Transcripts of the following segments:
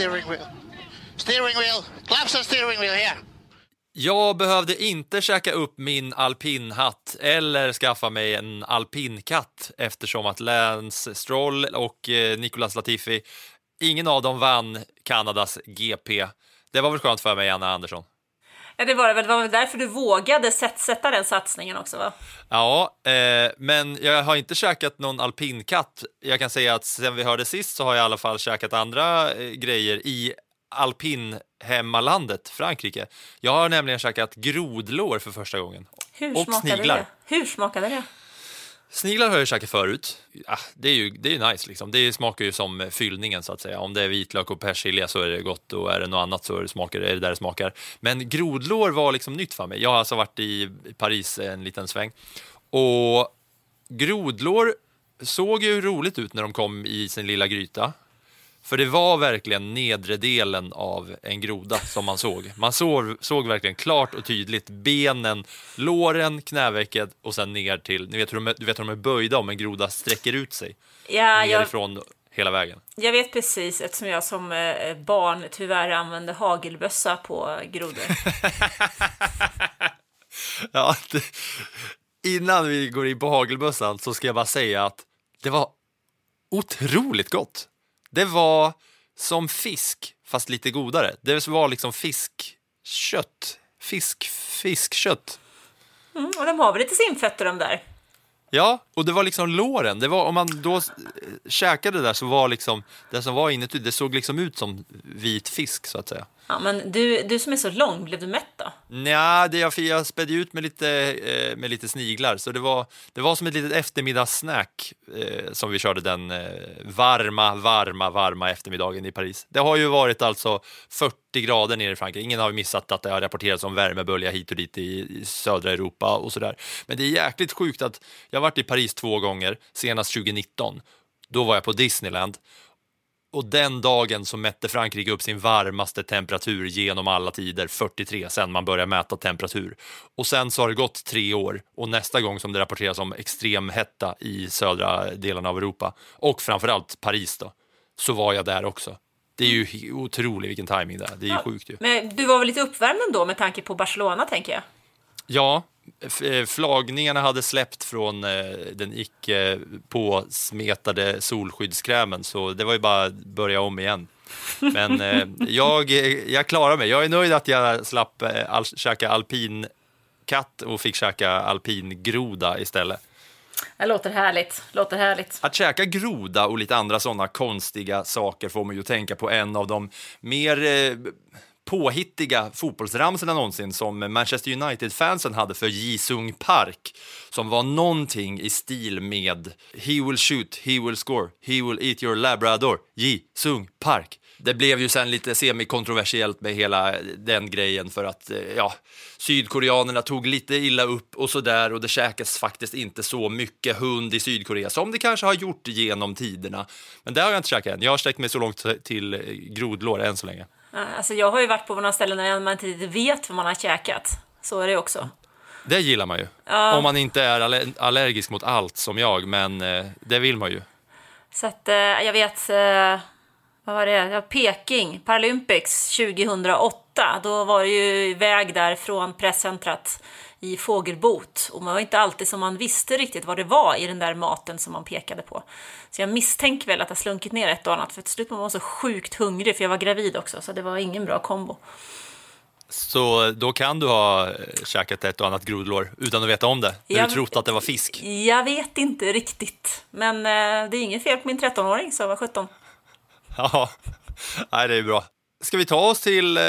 steering wheel. Steering wheel, claps on steering wheel here. Jag behövde inte käka upp min alpinhatt eller skaffa mig en alpinkatt eftersom att Lance Stroll och eh, Nicolas Latifi, ingen av dem vann Kanadas GP. Det var väl skönt för mig, Anna Andersson. Ja, det var det väl. Det var väl därför du vågade sätt, sätta den satsningen också, va? Ja, eh, men jag har inte käkat någon alpinkatt. Jag kan säga att sen vi hörde sist så har jag i alla fall käkat andra eh, grejer i alpinhemmalandet Frankrike. Jag har nämligen käkat grodlår för första gången. Hur och smakade sniglar. det? Hur smakade det? Sniglar har jag käkat förut. Ah, det är ju det är ju nice liksom. Det smakar ju som fyllningen så att säga. Om det är vitlök och persilja så är det gott och är det något annat så är det, smakar, är det där det smakar. Men grodlår var liksom nytt för mig. Jag har alltså varit i Paris en liten sväng och grodlår såg ju roligt ut när de kom i sin lilla gryta. För det var verkligen nedre delen av en groda som man såg. Man såg, såg verkligen klart och tydligt benen, låren, knävecket och sen ner till, ni vet hur de, du vet hur de är böjda om en groda sträcker ut sig Ja, jag, nerifrån hela vägen. jag vet precis eftersom jag som eh, barn tyvärr använde hagelbössa på grodor. Ja, det, innan vi går in på hagelbössan så ska jag bara säga att det var otroligt gott. Det var som fisk, fast lite godare. Det var liksom fiskkött. Fisk, fiskkött. Mm, och de har väl lite simfötter de där? Ja, och det var liksom låren. Det var, om man då eh, käkade det där så var liksom det som var inuti, det såg liksom ut som vit fisk så att säga. Ja, men du, du som är så lång, blev du mätt då? Nja, det jag, jag spädde ut med lite, eh, med lite sniglar, så det var, det var som ett litet eftermiddagssnack eh, som vi körde den eh, varma, varma, varma eftermiddagen i Paris. Det har ju varit alltså 40 grader nere i Frankrike. Ingen har missat att det har rapporterats om värmebölja hit och dit i, i södra Europa och sådär. Men det är jäkligt sjukt att jag har varit i Paris två gånger, senast 2019. Då var jag på Disneyland och den dagen så mätte Frankrike upp sin varmaste temperatur genom alla tider, 43, sen man började mäta temperatur. Och sen så har det gått tre år och nästa gång som det rapporteras om extrem hetta i södra delen av Europa och framförallt Paris då, så var jag där också. Det är ju otroligt vilken timing det är. Det är ju sjukt ju. Men du var väl lite uppvärmd ändå med tanke på Barcelona, tänker jag? Ja, flagningarna hade släppt från eh, den icke påsmetade solskyddskrämen så det var ju bara att börja om igen. Men eh, jag, jag klarar mig. Jag är nöjd att jag slapp eh, all, käka alpinkatt och fick käka alpingroda istället. Det låter härligt. Låter härligt. Att käka groda och lite andra sådana konstiga saker får man ju tänka på en av de mer eh, påhittiga fotbollsramsorna någonsin som Manchester United-fansen hade för Jisung Park som var någonting i stil med He will shoot, he will score, he will eat your labrador, Jisung Park. Det blev ju sen lite semikontroversiellt med hela den grejen för att eh, ja, sydkoreanerna tog lite illa upp och sådär och det käkas faktiskt inte så mycket hund i Sydkorea som det kanske har gjort genom tiderna. Men det har jag inte käkat än. Jag har sträckt mig så långt till eh, grodlår än så länge. Ja, Alltså, jag har ju varit på några ställen där man inte vet vad man har käkat. Så är det också. Det gillar man ju. Om man inte är aller- allergisk mot allt som jag, men eh, det vill man ju. Så att eh, jag vet... Eh, vad var det? Ja, Peking, Paralympics 2008. Då var det ju väg där från presscentrat i fågelbot. Och man var inte alltid som man visste riktigt vad det var i den där maten som man pekade på. Så jag misstänker väl att jag slunkit ner ett och annat. För till slut var man så sjukt hungrig, för jag var gravid också. Så det var ingen bra kombo. Så då kan du ha käkat ett och annat grodlår utan att veta om det, när Jag- du trott att det var fisk. Jag vet inte riktigt. Men eh, det är inget fel på min 13-åring, så jag var 17. Ja, nej, det är bra. Ska vi ta oss till eh,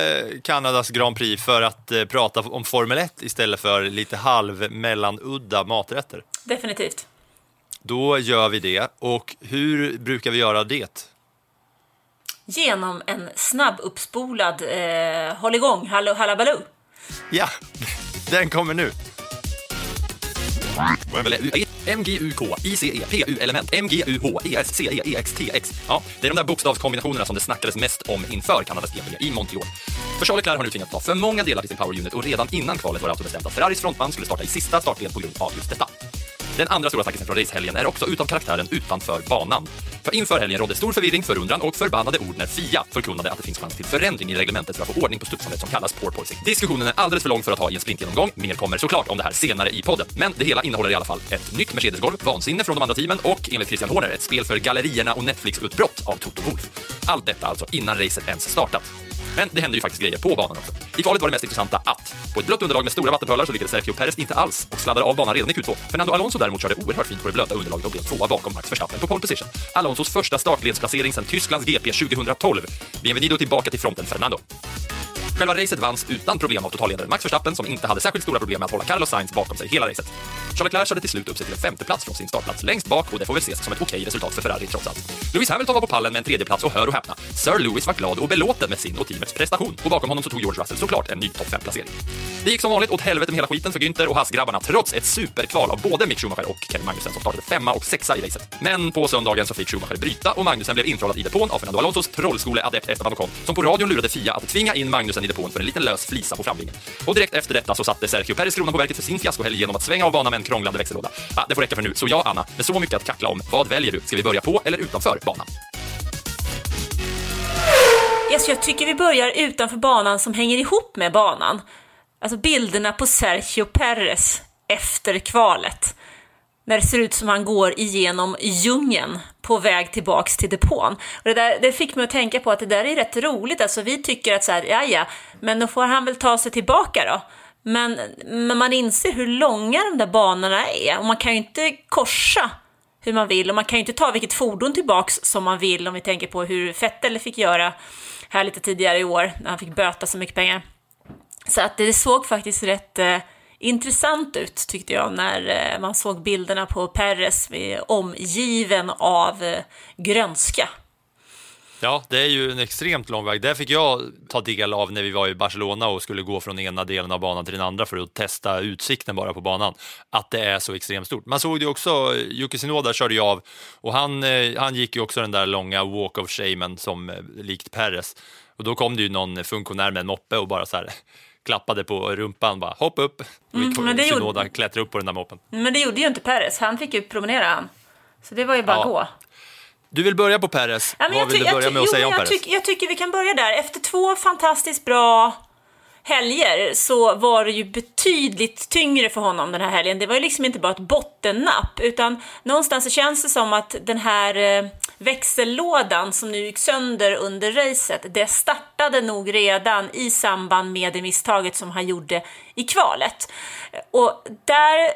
Kanadas Grand Prix för att eh, prata om Formel 1 istället för lite halv-mellanudda maträtter? Definitivt. Då gör vi det. Och hur brukar vi göra det? Genom en snabbuppspolad eh, håll igång, hallo hallabaloo. Ja, den kommer nu. MGUK, ICE, PU-element, MGUH, ES, CE, Ja, det är de där bokstavskombinationerna som det snackades mest om inför Kanadas GP i Montreal. För Charles Leclerc har nu tvingats ta för många delar till sin power unit och redan innan kvalet var det alltså bestämt att Ferraris frontman skulle starta i sista startled på grund av just detta. Den andra stora snackisen från racehelgen är också utav karaktären utanför banan. För inför helgen rådde stor förvirring, förundran och förbannade ord när FIA förkunnade att det finns chans till förändring i reglementet för att få ordning på studsandet som kallas porpoising. Diskussionen är alldeles för lång för att ha i en sprintgenomgång. Mer kommer såklart om det här senare i podden. Men det hela innehåller i alla fall ett nytt Mercedesgolv, vansinne från de andra teamen och enligt Christian Horner ett spel för gallerierna och Netflix-utbrott av Toto Wolff. Allt detta alltså innan racet ens startat. Men det händer ju faktiskt grejer på banan också. I kvalet var det mest intressanta att på ett blött underlag med stora vattenpölar så lyckades Sergio Perez inte alls och sladdade av banan redan i Q2. Fernando Alonso däremot körde oerhört fint på det blöta underlaget och blev tvåa bakom Max Verstappen på pole position. Alonsos första startledsplacering sedan Tysklands GP 2012. Bienvenido tillbaka till fronten, Fernando. Själva racet vanns utan problem av totalledaren Max Verstappen som inte hade särskilt stora problem med att hålla Carlos Sainz bakom sig hela racet. Charles Leclerc körde till slut upp sig till en femteplats från sin startplats längst bak och det får väl ses som ett okej resultat för Ferrari trots allt. Lewis Hamilton var på pallen med en tredjeplats och hör och häpna, Sir Lewis var glad och belåten med sin och teamets prestation och bakom honom så tog George Russell såklart en ny topp 5-placering. Det gick som vanligt åt helvete med hela skiten för Günther och Haas-grabbarna trots ett superkval av både Mick Schumacher och Kevin Magnussen som startade femma och sexa i racet. Men på söndagen så fick Schumacher bryta och Magnussen blev introllad i depån av Fernando Alonsos trollskoleadept Esteban Ocon som på radion lurade Fia att tvinga in Magnussen i depån för en liten lös flisa på framvingen. Och direkt efter detta så satte Sergio Perez kronan på verket för sin fiaskohelg genom att svänga av banan med en krånglande växellåda. Ah, det får räcka för nu, så ja, Anna, med så mycket att kackla om, vad väljer du? Ska vi börja på eller utanför banan? Yes, jag tycker vi börjar utanför banan som hänger ihop med banan. Alltså bilderna på Sergio Perez efter kvalet. När det ser ut som han går igenom djungeln på väg tillbaks till depån. Och det, där, det fick mig att tänka på att det där är rätt roligt. Alltså vi tycker att så här, ja ja, men då får han väl ta sig tillbaka då. Men, men man inser hur långa de där banorna är och man kan ju inte korsa hur man vill och man kan ju inte ta vilket fordon tillbaks som man vill om vi tänker på hur Vettel fick göra här lite tidigare i år när han fick böta så mycket pengar. Så att det såg faktiskt rätt eh, intressant ut tyckte jag när eh, man såg bilderna på Perres omgiven av eh, grönska. Ja, det är ju en extremt lång väg. Det fick jag ta del av när vi var i Barcelona och skulle gå från ena delen av banan till den andra för att testa utsikten bara på banan. Att det är så extremt stort. Man såg det också, Yuki Sinoda körde ju av och han, eh, han gick ju också den där långa walk of shamen som likt Perres. Och då kom det ju någon funktionär med en moppe och bara så här klappade på rumpan, bara hopp upp. Och Mm, men det gjorde- Tsunoda klättrade upp på den där moppen. Men det gjorde ju inte Perez, han fick ju promenera han. Så det var ju bara Ja. gå. Du vill börja på Perez. Ja, Vad vill du börja med att jo, säga om jag, Perez? tyck- jag tycker vi kan börja där. Efter två fantastiskt bra helger så var det ju betydligt tyngre för honom den här helgen. Det var ju liksom inte bara ett bottennapp, utan någonstans så känns det som att den här eh, växellådan som nu gick sönder under racet, det startade nog redan i samband med det misstaget som han gjorde i kvalet. Och där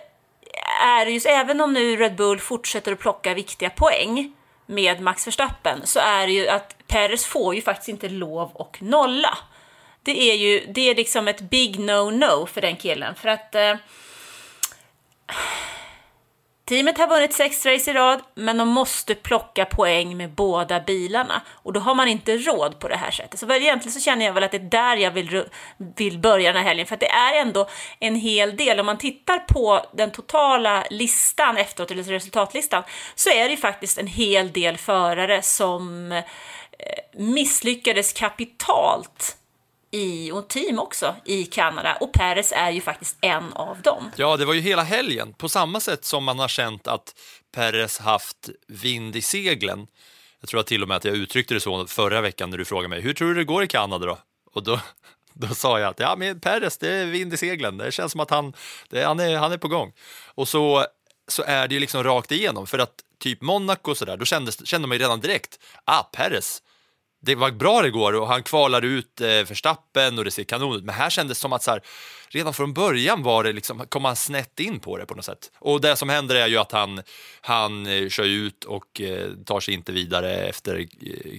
är det just, även om nu Red Bull fortsätter att plocka viktiga poäng med Max Verstappen, så är det ju att Perez får ju faktiskt inte lov och nolla. Det är ju, det är liksom ett big no-no för den killen, för att eh, Teamet har vunnit sex race i rad, men de måste plocka poäng med båda bilarna. Och då har man inte råd på det här sättet. Så väl, egentligen så känner jag väl att det är där jag vill, vill börja den här helgen. För att det är ändå en hel del. Om man tittar på den totala listan efteråt, eller resultatlistan, så är det ju faktiskt en hel del förare som eh, misslyckades kapitalt i, och team också, i Kanada. Och Perez är ju faktiskt en av dem. Ja, det var ju hela helgen. På samma sätt som man har känt att Perez haft vind i seglen Jag tror att till och med att jag uttryckte det så förra veckan när du frågade mig, hur tror du det går i Kanada då? Och då, då sa jag att ja, men Perez, det är vind i seglen. Det känns som att han, det, han, är, han är på gång. Och så, så är det ju liksom rakt igenom, för att typ Monaco och så där, då kändes, kände man ju redan direkt, ah, Perez, det var bra det går och han kvalar ut eh, Verstappen och det ser kanon ut. Men här kändes det som att så här, redan från början var det liksom, kom han snett in på det på något sätt. Och det som händer är ju att han, han eh, kör ut och eh, tar sig inte vidare efter eh,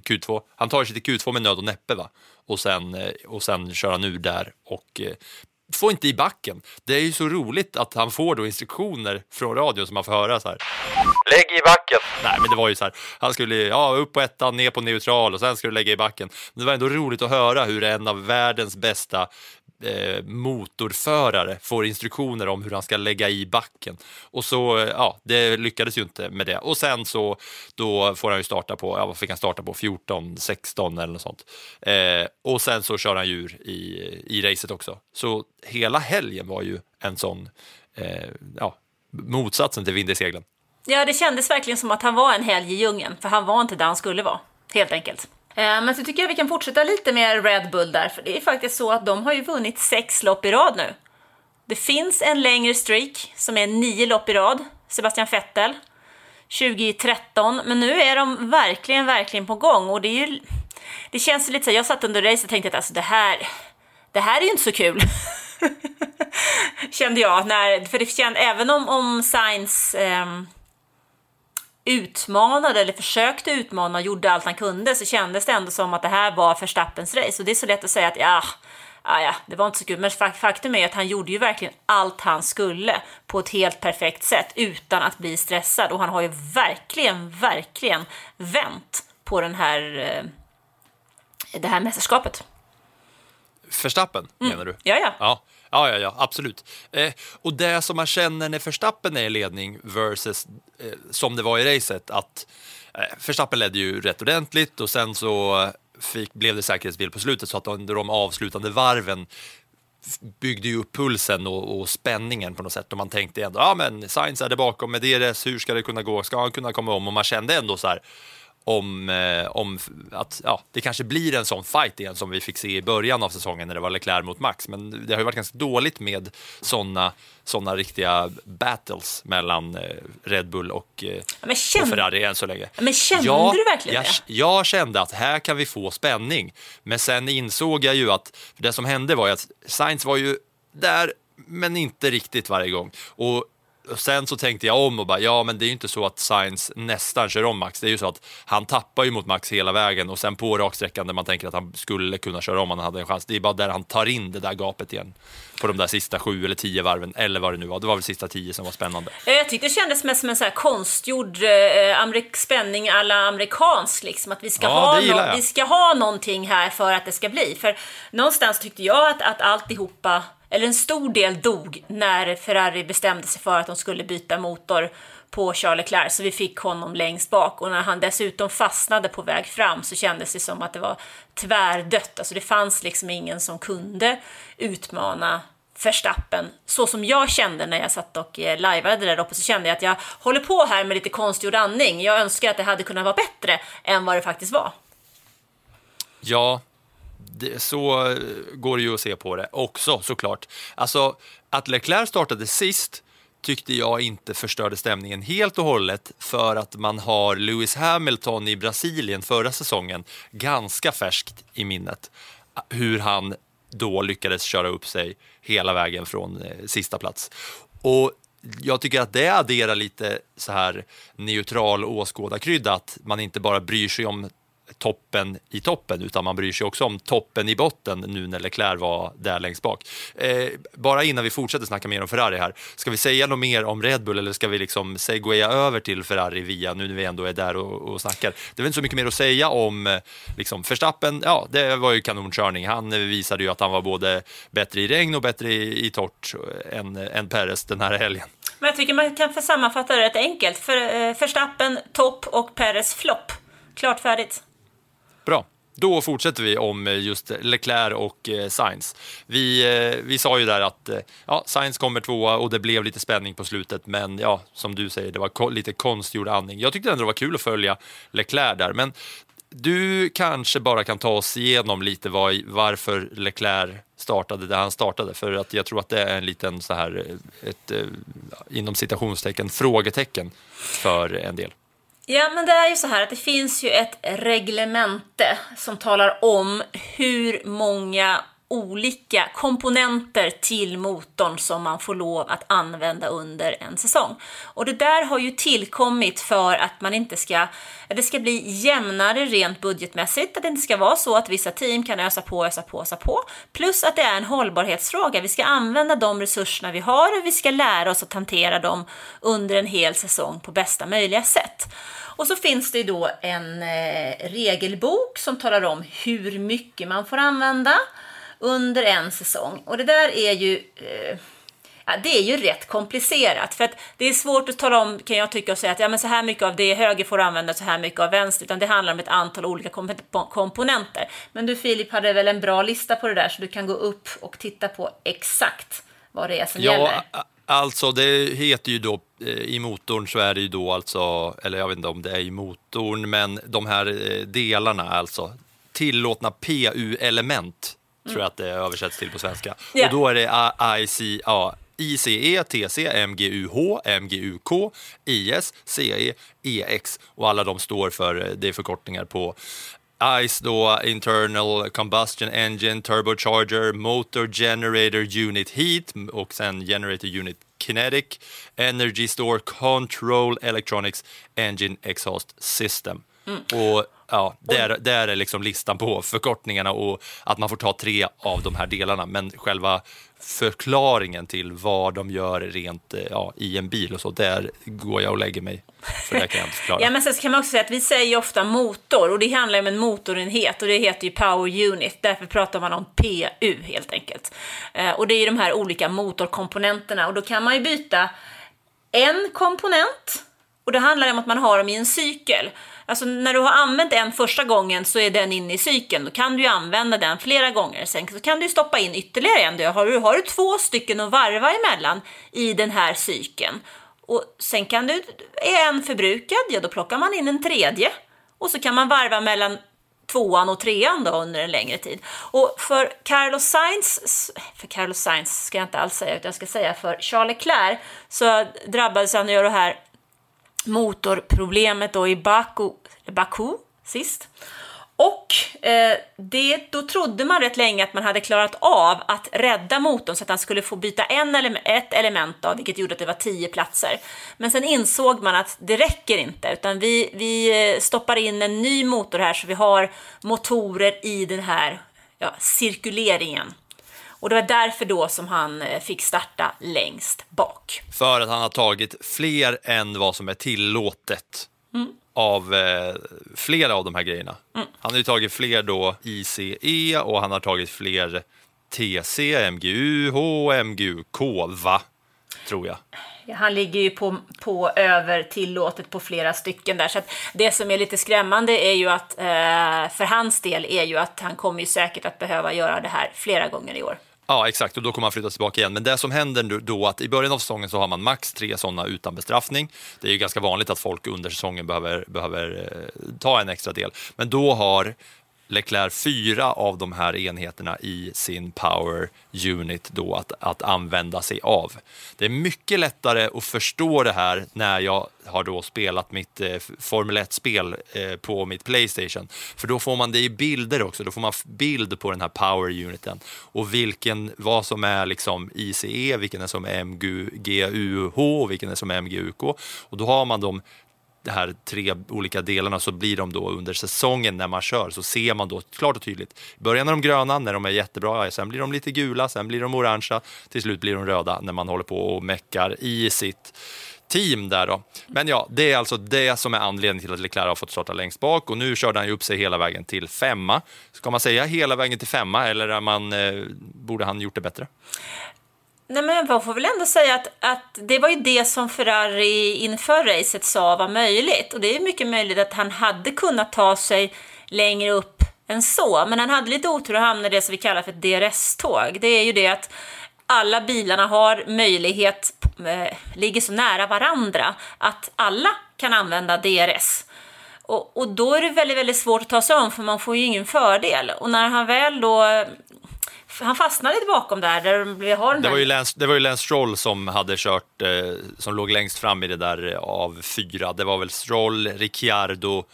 Q2. Han tar sig till Q2 med nöd och näppe va? Och sen, eh, och sen kör han ur där och eh, får inte i backen. Det är ju så roligt att han får då instruktioner från radion som man får höra så här. Lägg i backen! Nej, men det var ju så här. Han skulle ja, upp på ettan, ner på neutral och sen ska du lägga i backen. Men det var ändå roligt att höra hur en av världens bästa eh, motorförare får instruktioner om hur han ska lägga i backen. Och så, eh, ja, det lyckades ju inte med det. Och sen så, då får han ju starta på, ja, vad fick han starta på? 14, 16 eller något sånt. Eh, och sen så kör han djur i, i racet också. Så hela helgen var ju en sån, eh, ja, motsatsen till vind i seglen. Ja, det kändes verkligen som att han var en helg i djungeln, för han var inte där han skulle vara, helt enkelt. Eh, men så tycker jag vi kan fortsätta lite med Red Bull där, för det är faktiskt så att de har ju vunnit sex lopp i rad nu. Det finns en längre streak som är nio lopp i rad, Sebastian Vettel, 2013, men nu är de verkligen, verkligen på gång och det är ju, det känns ju lite så, jag satt under racet och tänkte att alltså det här, det här är ju inte så kul. Kände jag, när, för det kände, även om, om Sainz eh, utmanade eller försökte utmana och gjorde allt han kunde så kändes det ändå som att det här var Verstappens race. Och det är så lätt att säga att ja, ja, ja det var inte så kul. Men faktum är att han gjorde ju verkligen allt han skulle på ett helt perfekt sätt utan att bli stressad. Och han har ju verkligen, verkligen vänt på den här, eh, det här mästerskapet. Verstappen, menar du? Ja, ja. Ja, ja, ja, ja absolut. Eh, och det som man känner när Verstappen är i ledning versus eh, som det var i racet, att eh, Verstappen ledde ju rätt ordentligt och sen så fick, blev det säkerhetsbil på slutet så att under de avslutande varven byggde ju upp pulsen och, och spänningen på något sätt och man tänkte ändå, ja men Sainz är där bakom med DRS, hur ska det kunna gå, ska han kunna komma om? Och man kände ändå så här om, eh, om att ja, det kanske blir en sån fight igen som vi fick se i början av säsongen när det var Leclerc mot Max. Men det har ju varit ganska dåligt med såna, såna riktiga battles mellan eh, Red Bull och, eh, men känn- och Ferrari än så länge. Men kände du verkligen jag, det? Jag kände att här kan vi få spänning. Men sen insåg jag ju att det som hände var ju att Sainz var ju där, men inte riktigt varje gång. Och sen så tänkte jag om och bara, ja men det är ju inte så att Sainz nästan kör om Max. Det är ju så att han tappar ju mot Max hela vägen och sen på raksträckan där man tänker att han skulle kunna köra om han hade en chans. Det är bara där han tar in det där gapet igen. På de där sista sju eller tio varven, eller vad det nu var. Det var väl sista tio som var spännande. Ja, Jag tyckte det kändes mest som en så här konstgjord eh, spänning alla amerikansk liksom. Att vi ska, Ja, ha jag. vi ska ha någonting här för att det ska bli. För någonstans tyckte jag att, att alltihopa, eller en stor del dog när Ferrari bestämde sig för att de skulle byta motor på Charles Leclerc, så vi fick honom längst bak. Och när han dessutom fastnade på väg fram så kändes det som att det var tvärdött. Alltså det fanns liksom ingen som kunde utmana Verstappen, så som jag kände när jag satt och eh, lajvade där uppe, så kände jag att jag håller på här med lite konstgjord andning. Jag önskar att det hade kunnat vara bättre än vad det faktiskt var. Ja, det, så eh, går det ju att se på det också såklart. Alltså, att Leclerc startade sist tyckte jag inte förstörde stämningen helt och hållet för att man har Lewis Hamilton i Brasilien förra säsongen ganska färskt i minnet. Hur han då lyckades köra upp sig hela vägen från eh, sista plats. Och jag tycker att det adderar lite så här neutral åskådarkrydda, att man inte bara bryr sig om toppen i toppen, utan man bryr sig också om toppen i botten nu när Leclerc var där längst bak. Eh, bara innan vi fortsätter snacka mer om Ferrari här, ska vi säga något mer om Red Bull eller ska vi liksom segwaya över till Ferrari via, nu när vi ändå är där och, och snackar? Det är väl inte så mycket mer att säga om eh, liksom, Verstappen, ja det var ju kanonkörning. Han eh, visade ju att han var både bättre i regn och bättre i, i torrt eh, än, än Perez den här helgen. Men jag tycker man kan sammanfatta det rätt enkelt. För, eh, Verstappen topp och Perez flopp. Klart färdigt. Bra. Då fortsätter vi om eh, just Leclerc och eh, Sainz. Vi, eh, vi sa ju där att ja, Sainz kommer tvåa och det blev lite spänning på slutet, men ja, som du säger, det var lite konstgjord andning. Jag tyckte ändå det var kul att följa Leclerc där, men du kanske bara kan ta oss igenom lite var, varför Leclerc startade där han startade, för att jag tror att det är en liten så här, ett, inom citationstecken, frågetecken för en del. Ja, men det är ju så här att det finns ju ett reglemente som talar om hur många olika komponenter till motorn som man får lov att använda under en säsong. Och det där har ju tillkommit för att man inte ska, det ska bli jämnare rent budgetmässigt, att det inte ska vara så att vissa team kan ösa på, ösa på, ösa på. Plus att det är en hållbarhetsfråga. Vi ska använda de resurserna vi har och vi ska lära oss att hantera dem under en hel säsong på bästa möjliga sätt. Och så finns det ju då en eh, regelbok som talar om hur mycket man får använda under en säsong. Och det där är ju eh, Ja, det är ju rätt komplicerat för att det är svårt att tala om kan jag tycka och säga att ja, men så här mycket av det höger får använda så här mycket av vänster utan det handlar om ett antal olika komp- komponenter. Men du Filip hade väl en bra lista på det där så du kan gå upp och titta på exakt vad det är som gäller. Ja, a- alltså det heter ju då eh, i motorn så är det ju då alltså, eller jag vet inte om det är i motorn, men de här eh, delarna alltså tillåtna PU-element tror jag att det översätts till på svenska. Ja. Och då är det A- IC, ja, ICE, TC, MGUH, MGUK, IS, CE, EX och alla de står för, eh, det är förkortningar på ICE då, Internal Combustion Engine, Turbocharger, Motor Generator Unit Heat och sen Generator Unit Kinetic, Energy Store Control Electronics Engine Exhaust System. Och ja, där, där är liksom listan på förkortningarna och att man får ta tre av de här delarna. Men själva förklaringen till vad de gör rent eh, ja, i en bil och så, där går jag och lägger mig. För det kan jag inte förklara. Ja, men sen så kan man också säga att vi säger ofta motor och det handlar om en motorenhet och det heter ju power unit. Därför pratar man om PU helt enkelt. Eh, och det är de här olika motorkomponenterna och då kan man ju byta en komponent och det handlar om att man har dem i en cykel. Alltså när du har använt en första gången så är den inne i cykeln. Då kan du ju använda den flera gånger. Sen så kan du stoppa in ytterligare en. Då har du, har du två stycken att varva emellan i den här cykeln. Och sen kan du, är en förbrukad, ja då plockar man in en tredje. Och så kan man varva mellan tvåan och trean då under en längre tid. Och för Carlos Sainz, för Carlos Sainz ska jag inte alls säga, utan jag ska säga för Charles Leclerc, så drabbades han av det här motorproblemet då i Baku, Baku sist. Och eh, det, då trodde man rätt länge att man hade klarat av att rädda motorn så att han skulle få byta en ele ett element av, vilket gjorde att det var tio platser. Men sen insåg man att det räcker inte, utan vi, vi eh, stoppar in en ny motor här så vi har motorer i den här ja, cirkuleringen. Och det var därför då som han eh, fick starta längst bak. För att han har tagit fler än vad som är tillåtet av eh, flera av de här grejerna. Han har ju tagit fler då ICE och han har tagit fler TC, MGUH, MGUK, va? Tror jag. Ja, han ligger ju på, på över tillåtet på flera stycken där. Så det som är lite skrämmande är ju att eh, för hans del är ju att han kommer ju säkert att behöva göra det här flera gånger i år. Ja, exakt. Och då kommer han flytta tillbaka igen. Men det som händer nu då att i början av säsongen så har man max tre sådana utan bestraffning. Det är ju ganska vanligt att folk under säsongen behöver, behöver eh, ta en extra del. Men då har Leclerc fyra av de här enheterna i sin power unit då att, att använda sig av. Det är mycket lättare att förstå det här när jag har då spelat mitt eh, Formel 1-spel eh, på mitt Playstation. För då får man det i bilder också, då får man bild på den här power uniten och vilken, vad som är liksom ICE, vilken är som MGUH och vilken är som MGUK. Och då har man dem de här tre olika delarna så blir de då under säsongen när man kör så ser man då klart och tydligt. I början är de gröna när de är jättebra, sen blir de lite gula, sen blir de orangea, till slut blir de röda när man håller på och meckar i sitt team där då. Men ja, det är alltså det som är anledningen till att Leclerc har fått starta längst bak och nu körde han ju upp sig hela vägen till femma. Ska man säga hela vägen till femma eller är man, eh, borde han gjort det bättre? Nej, men man får väl ändå säga att, att det var ju det som Ferrari inför racet sa var möjligt. Och det är mycket möjligt att han hade kunnat ta sig längre upp än så. Men han hade lite otur och hamnade i det som vi kallar för ett DRS-tåg. Det är ju det att alla bilarna har möjlighet, eh, ligger så nära varandra, att alla kan använda DRS. Och, och då är det väldigt, väldigt svårt att ta sig om för man får ju ingen fördel. Och när han väl då han fastnade bakom där. där vi har den Det var ju Lance, det var ju Lance Stroll som hade kört, eh, som låg längst fram i det där eh, av fyra. Det var väl Stroll, Ricciardo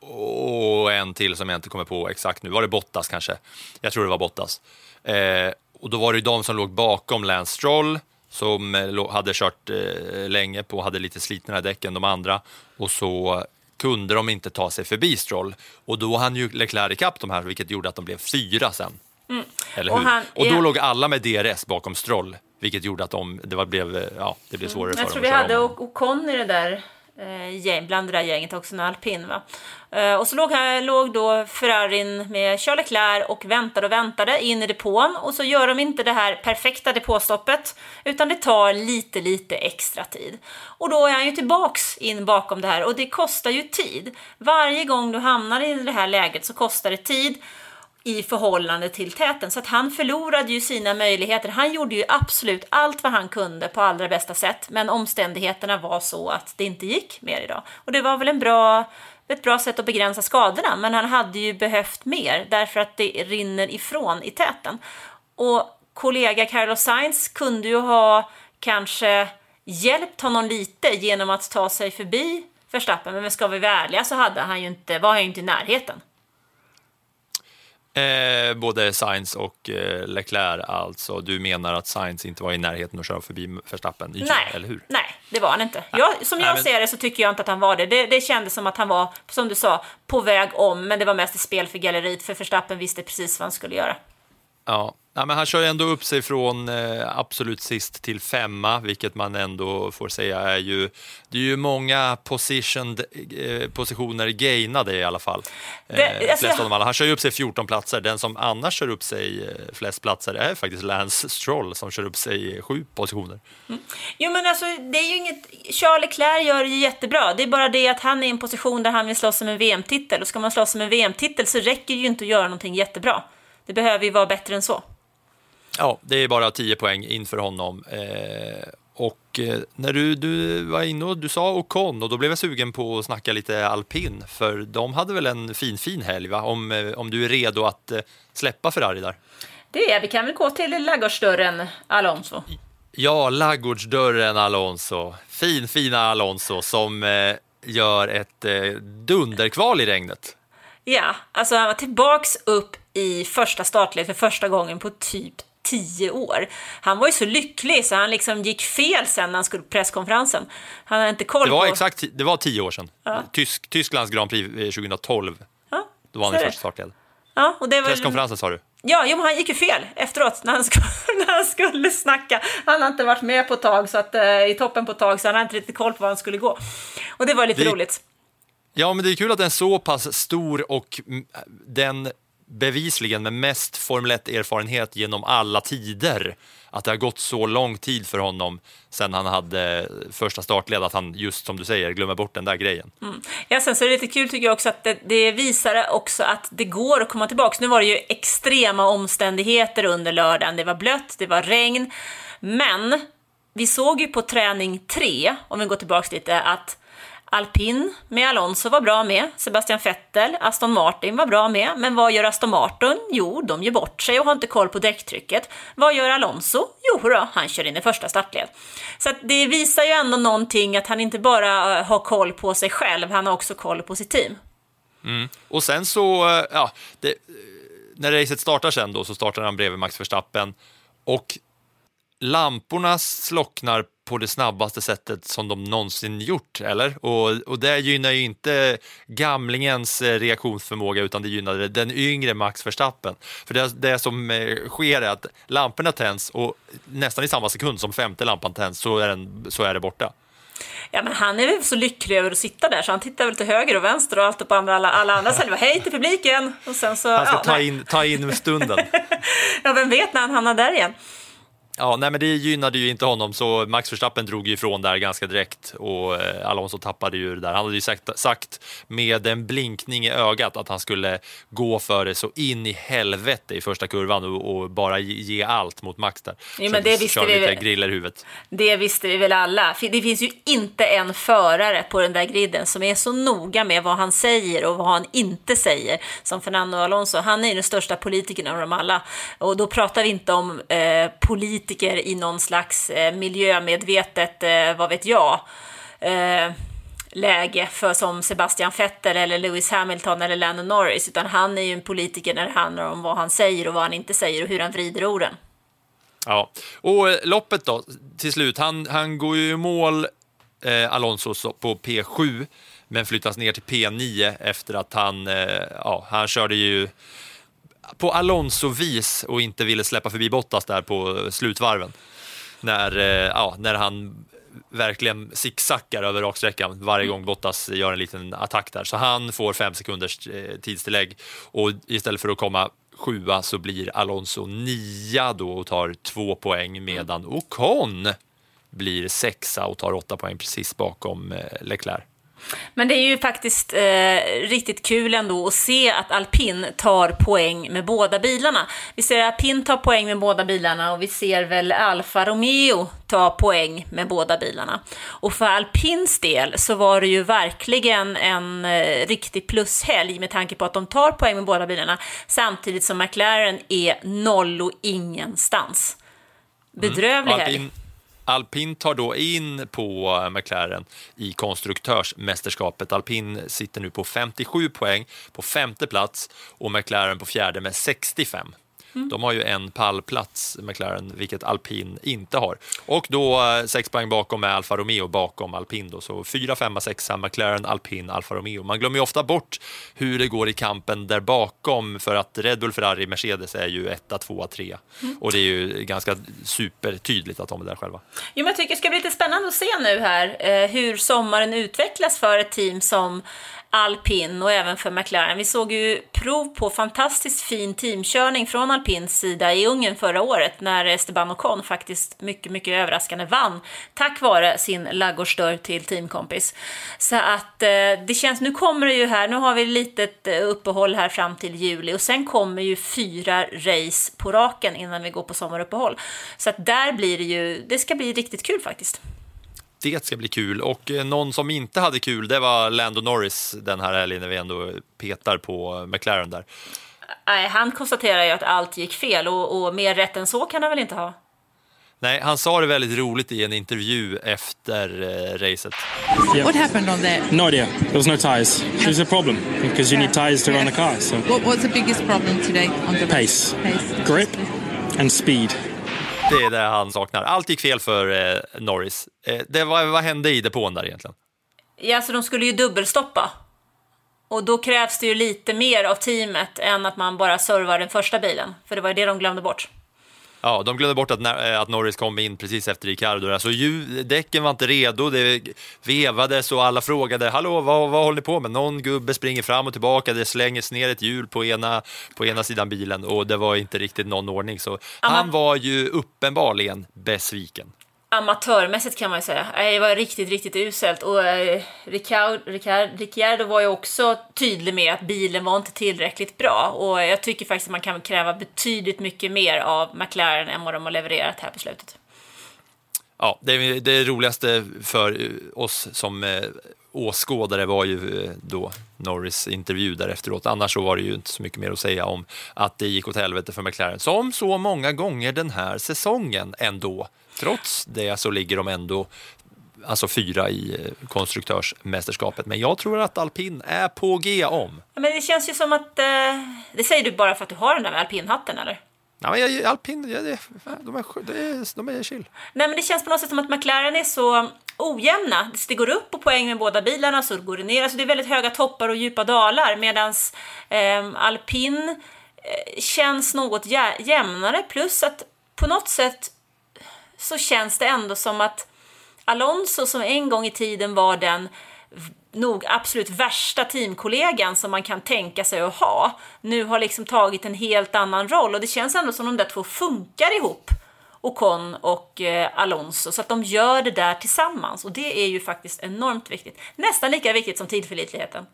och en till som jag inte kommer på exakt nu. Var det Bottas kanske? Jag tror det var Bottas. Eh, och då var det ju de som låg bakom Lance Stroll som eh, hade kört eh, länge på, hade lite slitnare däck än de andra och så kunde de inte ta sig förbi Stroll och då hann ju Leclerc ikapp de här vilket gjorde att de blev fyra sen. Eller Och hur? han- och då ja. låg alla med DRS bakom Stroll, vilket gjorde att de, det, var, blev, ja, det blev svårare Jag för tror dem vi att hade köra om. O- Ocon i det där eh, bland det där gänget också, en alpin va. Eh, och så låg, här, låg då Ferrarin med Charles Leclerc och väntade och väntade in i depån och så gör de inte det här perfekta depåstoppet utan det tar lite, lite extra tid. Och då är han ju tillbaks in bakom det här och det kostar ju tid. Varje gång du hamnar i det här läget så kostar det tid i förhållande till täten. Så att han förlorade ju sina möjligheter. Han gjorde ju absolut allt vad han kunde på allra bästa sätt, men omständigheterna var så att det inte gick mer idag. Och det var väl en bra, ett bra sätt att begränsa skadorna, men han hade ju behövt mer därför att det rinner ifrån i täten. Och kollega Carlos Sainz kunde ju ha kanske hjälpt honom lite genom att ta sig förbi Verstappen, men ska vi vara ärliga så hade han ju inte, var han ju inte i närheten. Eh, både Sainz och eh, Leclerc alltså. Du menar att Sainz inte var i närheten att köra förbi Verstappen? Ja, Nej, eller hur? nej, det var han inte. Jag, som Nej, jag men- ser det så tycker jag inte att han var det. det. Det kändes som att han var, som du sa, på väg om, men det var mest ett spel för galleriet, för Verstappen visste precis vad han skulle göra. Ja. Nej, men han kör ändå upp sig från eh, absolut sist till femma, vilket man ändå får säga är ju... Det är ju många eh, positioner gainade i alla fall. Eh, Det- alltså, flest jag- av dem alla. Han kör ju upp sig 14 platser. Den som annars kör upp sig eh, flest platser är faktiskt Lance Stroll som kör upp sig sju positioner. Jo men alltså, det är ju inget... Charles Leclerc gör det ju jättebra. Det är bara det att han är i en position där han vill slåss om en VM-titel. Och ska man slåss om en VM-titel så räcker det ju inte att göra någonting jättebra. Det behöver ju vara bättre än så. Ja, det är bara 10 poäng inför honom. Eh, och eh, när du, du var inne och du sa Ocon och då blev jag sugen på att snacka lite alpin för de hade väl en fin fin helg va? Om, eh, om du är redo att eh, släppa Ferrari där? Det är, vi kan väl gå till laggårdsdörren, Alonso. Ja, laggårdsdörren Alonso. Fin fina Alonso som eh, gör ett eh, dunderkval i regnet. Ja, alltså han var tillbaks upp i första startled för första gången på typ tio år. Han var ju så lycklig så han liksom gick fel sen när han skulle på presskonferensen. Han hade inte koll Det var på... exakt det var tio år sedan. Tysk, Tysklands Grand Prix eh, 2012. Ja, Då var han i det. första startled. Ja, och det var... Presskonferensen sa du? Ja, jo, men han gick ju fel efteråt när han, skulle, när han skulle snacka. Han har inte varit med på tag, så att, eh, i toppen på tag, så han har inte riktigt koll på var han skulle gå. Och det var lite Vi- roligt. Ja, men det är kul att en så pass stor och mm, den bevisligen med mest Formel 1-erfarenhet genom alla tider, att det har gått så lång tid för honom sen han hade första startled, att han just som du säger glömmer bort den där grejen. Mm. Ja, sen så är det lite kul tycker jag också att det, det visar också att det går att komma tillbaka. Nu var det ju extrema omständigheter under lördagen. Det var blött, det var regn. Men vi såg ju på träning tre, om vi går tillbaka lite, att Alpin med Alonso var bra med, Sebastian Vettel, Aston Martin var bra med, men vad gör Aston Martin? Jo, de gör bort sig och har inte koll på däcktrycket. Vad gör Alonso? Jo då, han kör in i första startled. Så att det visar ju ändå någonting att han inte bara eh, har koll på sig själv, han har också koll på sitt team. Mm. Och sen så, eh, ja, det, eh, när racet startar sen då så startar han bredvid Max Verstappen och lamporna slocknar på det snabbaste sättet som de någonsin gjort, eller? Och, och det gynnar ju inte gamlingens eh, reaktionsförmåga utan det gynnar den yngre Max Verstappen. För det, det som eh, sker är att lamporna tänds och nästan i samma sekund som femte lampan tänds så är, den, så är det borta. Ja, men han är väl så lycklig över att sitta där så han tittar väl till höger och vänster och allt på andra, alla, alla andra ställen. Hej till publiken! Och sen så, Han ska ja, ta nej. in, ta in stunden. ja, vem vet när han hamnar där igen. Ja, nej, men det gynnade ju inte honom, så Max Verstappen drog ju ifrån där ganska direkt och eh, Alonso tappade ju det där. Han hade ju sagt, sagt med en blinkning i ögat att han skulle gå för det så in i helvete i första kurvan och, och bara ge, allt mot Max där. Jo, men Så det visste vi lite väl. griller i huvudet. Det visste vi väl alla. Det finns ju inte en förare på den där griden som är så noga med vad han säger och vad han inte säger som Fernando Alonso. Han är ju den största politikern av dem alla. Och då pratar vi inte om eh, politiker i någon slags eh, miljömedvetet, eh, vad vet jag, eh, läge för som Sebastian Vettel eller Lewis Hamilton eller Lennon Norris, utan han är ju en politiker när det handlar om vad han säger och vad han inte säger och hur han vrider orden. Ja, och eh, loppet då, till slut, han, han går ju i mål, eh, Alonso, på P7, men flyttas ner till P9 efter att han, eh, ja, han körde ju på Alonso-vis och inte ville släppa förbi Bottas där på slutvarven. När, eh, ja, när han verkligen zigzaggar över raksträckan varje gång Bottas gör en liten attack där. Så han får fem sekunders eh, tidstillägg och istället för att komma sjua så blir Alonso nia då och tar två poäng medan Ocon blir sexa och tar åtta poäng precis bakom eh, Leclerc. Men det är ju faktiskt eh, riktigt kul ändå att se att alpin tar poäng med båda bilarna. Vi ser att alpin tar poäng med båda bilarna och vi ser väl Alfa Romeo ta poäng med båda bilarna. Och för alpins del så var det ju verkligen en eh, riktig plushelg med tanke på att de tar poäng med båda bilarna samtidigt som McLaren är noll och ingenstans. Bedrövlig helg. Alpin, tar då in på eh, McLaren i konstruktörsmästerskapet. Alpin sitter nu på 57 poäng på femte plats och McLaren på fjärde med 65. De har ju en pallplats, McLaren, vilket Alpin inte har. Och då eh, sex poäng bakom är Alfa Romeo bakom Alpin. Då. Så fyra, femma, sexa, McLaren, Alpin, Alfa Romeo. Man glömmer ju ofta bort hur det går i kampen där bakom för att Red Bull, Ferrari, Mercedes är ju etta, tvåa, trea. Och det är ju ganska supertydligt att de är där själva. Jo, men jag tycker det ska bli lite spännande att se nu här eh, hur sommaren utvecklas för ett team som Alpin och även för McLaren. Vi såg ju prov på fantastiskt fin teamkörning från Alpins sida i Ungern förra året när Esteban Ocon faktiskt mycket, mycket överraskande vann tack vare sin laggårdsdörr till teamkompis. Så att eh, det känns, nu kommer det ju här, nu har vi ett litet eh, uppehåll här fram till juli och sen kommer ju fyra race på raken innan vi går på sommaruppehåll. Så att där blir det ju, det ska bli riktigt kul faktiskt. Det ska bli kul. Och eh, någon som inte hade kul, det var Lando Norris den här helgen när vi ändå petar på McLaren där. Nej, han konstaterar ju att allt gick fel och, och mer rätt än så kan han väl inte ha. Nej, han sa det väldigt roligt i en intervju efter eh, racet. What happened on there? No idea. There was no tyres. Which is a problem because you need tyres to run the car. So What was the biggest problem today on the pace, Pace. grip, and speed. Det är det han saknar. Allt gick fel för eh, Norris. Eh, det vad, vad hände i depån där egentligen? Ja, så de skulle ju dubbelstoppa. Och då krävs det ju lite mer av teamet än att man bara servar den första bilen. För det var ju det de glömde bort. Ja, de glömde bort att, eh, att Norris kom in precis efter Ricardo. Alltså, däcken var inte redo, det vevades och alla frågade hallå, vad, vad håller ni på med? Någon gubbe springer fram och tillbaka, det slängs ner ett hjul på ena, på ena sidan bilen och det var inte riktigt någon ordning. Så han var ju uppenbarligen besviken. Amatörmässigt kan man ju säga. Det var riktigt, riktigt uselt. Och eh, Ricard, Ricard, Ricciardo var ju också tydlig med att bilen var inte tillräckligt bra. Och jag tycker faktiskt att man kan kräva betydligt mycket mer av McLaren än vad de har levererat här på slutet. Ja, det, det roligaste för eh, oss som eh, åskådare var ju eh, då Norris intervju där efteråt. Annars så var det ju inte så mycket mer att säga om att det gick åt helvete för McLaren, som så många gånger den här säsongen ändå. Trots det så ligger de ändå alltså fyra i eh, konstruktörsmästerskapet. Men jag tror att alpin är på G om. Ja, Men det känns ju som att... Eh, det säger du bara för att du har den där alpinhatten, eller? Ja, men jag, alpin, jag, de, är, det är, de är chill. Nej, men det känns på något sätt som att McLaren är så ojämna. Det går upp på poäng med båda bilarna, så går det ner. Alltså det är väldigt höga toppar och djupa dalar, medan eh, alpin eh, känns något jä- jämnare. Plus att på något sätt så känns det ändå som att Alonso, som en gång i tiden var den nog absolut värsta teamkollegan som man kan tänka sig att ha, nu har liksom tagit en helt annan roll. Och det känns ändå som de där två funkar ihop. Ocon och eh, Alonso så att de gör det där tillsammans och det är ju faktiskt enormt viktigt. Nästan lika viktigt som tillförlitligheten.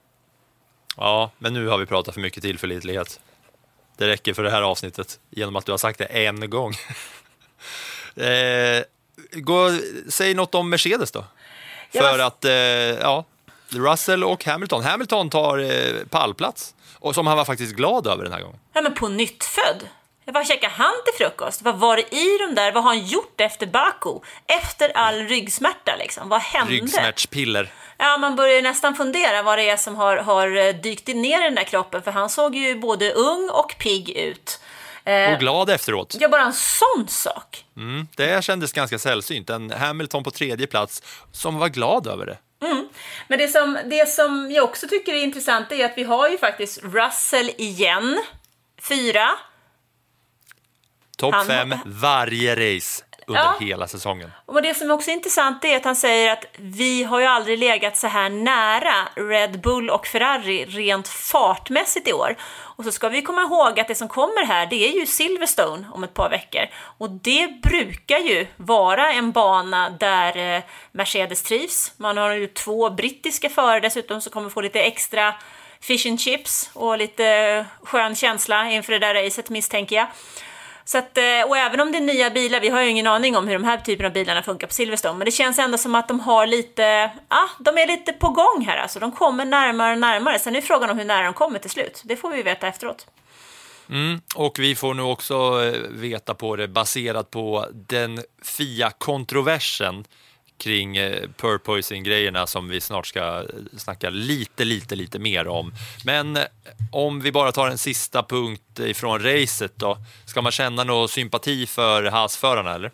Ja, men nu har vi pratat för mycket tillförlitlighet. Det räcker för det här avsnittet genom att du har sagt det en gång. eh, gå, säg något om Mercedes då. Ja, För att, eh, ja, Russell och Hamilton. Hamilton tar eh, pallplats och som han var faktiskt glad över den här gången. Ja, men på nytt född. Vad käkade han till frukost? Vad var det i de där? Vad har han gjort efter Baku? Efter all ryggsmärta liksom? Vad hände? Ryggsmärtspiller. Ja, man börjar ju nästan fundera vad det är som har, har dykt ner i den där kroppen, för han såg ju både ung och pigg ut. Eh, Och glad efteråt. ja, bara en sån sak. Mm, det kändes ganska sällsynt. En Hamilton på tredje plats som var glad över det. Men det som, det som jag också tycker är intressant är att vi har ju faktiskt Russell igen, fyra. Topp fem varje race under Ja. hela säsongen. Och det som också är intressant är att han säger att vi har ju aldrig legat så här nära Red Bull och Ferrari rent fartmässigt i år. Och så ska vi komma ihåg att det som kommer här, det är ju Silverstone om ett par veckor. Och det brukar ju vara en bana där eh, Mercedes trivs. Man har ju två brittiska förare dessutom som kommer få lite extra fish and chips och lite skön känsla inför det där racet misstänker jag. Så att, eh, och även om det är nya bilar, vi har ju ingen aning om hur de här typen av bilarna funkar på Silverstone, men det känns ändå som att de har lite, ja, de är lite på gång här alltså. De kommer närmare och närmare. Sen är frågan om hur nära de kommer till slut. Det får vi veta efteråt. Mm, och vi får nu också eh, veta på det baserat på den FIA-kontroversen kring eh, purpoising-grejerna som vi snart ska snacka lite, lite, lite mer om. Men eh, om vi bara tar en sista punkt ifrån racet då. Ska man känna någon sympati för Haas-förarna eller?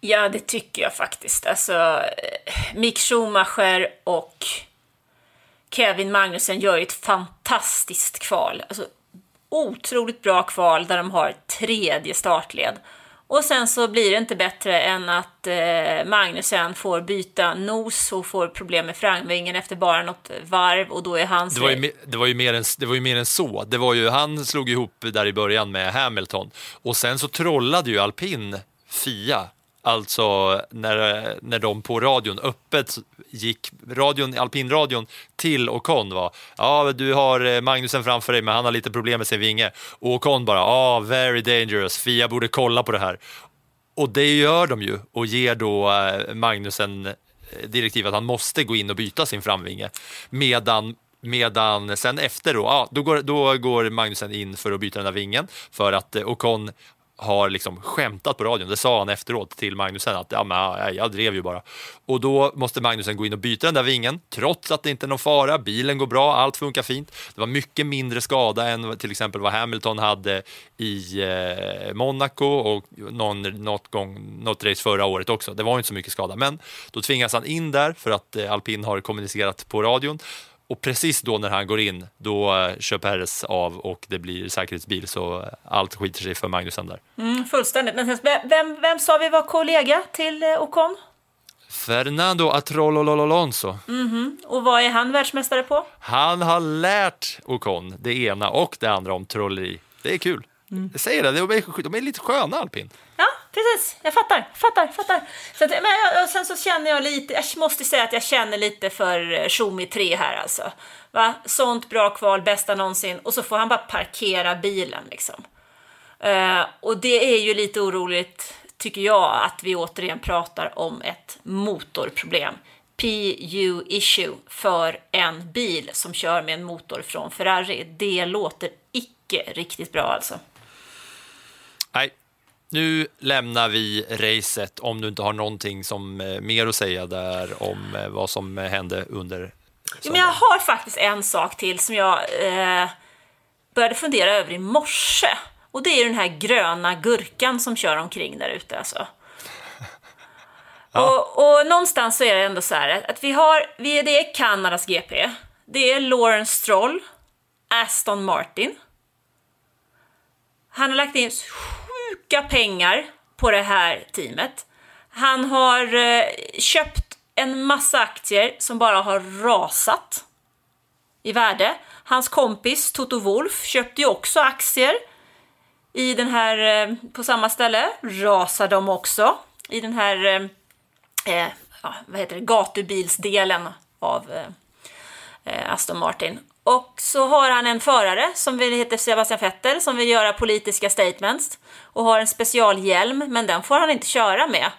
Ja, det tycker jag faktiskt. Alltså, eh, Mick Schumacher och Kevin Magnussen gör ju ett fantastiskt kval. Alltså, otroligt bra kval där de har tredje startled. Och sen så blir det inte bättre än att eh, Magnussen får byta nos och får problem med framvingen efter bara något varv och då är hans... Det var, ju, det, var ju mer än, det var ju mer än så. Det var ju, han slog ihop där i början med Hamilton och sen så trollade ju alpin FIA. Alltså när, när de på radion öppet gick, radion, alpinradion till Ocon var ja du har eh, Magnusen framför dig men han har lite problem med sin vinge. Och Ocon bara ja very dangerous, FIA borde kolla på det här. Och det gör de ju och ger då eh, Magnusen eh, direktiv att han måste gå in och byta sin framvinge. Medan, medan sen efter då, ja, då, går, då går Magnusen in för att byta den där vingen för att Ocon har liksom skämtat på radion. Det sa han efteråt till Magnusen att ja, men, ja, jag drev ju bara. Och då måste Magnusen gå in och byta den där vingen trots att det inte är någon fara. Bilen går bra, allt funkar fint. Det var mycket mindre skada än till exempel vad Hamilton hade i eh, Monaco och någon, något, gång, något race förra året också. Det var inte så mycket skada, men då tvingas han in där för att eh, alpin har kommunicerat på radion. Och precis då när han går in, då eh, kör Perez av och det blir säkerhetsbil så eh, allt skiter sig för Magnusen där. Mm, fullständigt. Men vem, vem, sa vi var kollega till eh, Ocon? Fernando Atrolololonso. Och vad är han världsmästare på? Han har lärt Ocon det ena och det andra om trolleri. Det är kul. Jag säger det, de är, de är lite sköna alpin. Ja, precis. Jag fattar, fattar, fattar. Så att, men jag, och sen så känner jag lite, jag måste säga att jag känner lite för eh, Schumi 3 här alltså. Va? Sånt bra kval, bästa någonsin. Och så får han bara parkera bilen liksom. Uh, och det är ju lite oroligt, tycker jag, att vi återigen pratar om ett motorproblem. PU issue för en bil som kör med en motor från Ferrari. Det låter icke riktigt bra alltså. Nej, nu lämnar vi racet om du inte har någonting som eh, mer att säga där om eh, vad som eh, hände under Jo, men jag har faktiskt en sak till som jag eh, började fundera över i morse. Och det är den här gröna gurkan som kör omkring där ute alltså. Och, och någonstans så är det ändå så här att vi har, vi, det är Kanadas GP, det är Lawrence Stroll, Aston Martin. Han har lagt in sjuka pengar på det här teamet. Han har eh, köpt en massa aktier som bara har rasat i värde. Hans kompis Toto Wolf köpte ju också aktier I den här, eh, på samma ställe rasar de också. I den här, eh, eh vad heter det, gatubilsdelen av eh, eh Aston Martin. Och så har han en förare som vill, heter Sebastian Vettel som vill göra politiska statements och har en specialhjälm, men den får han inte köra med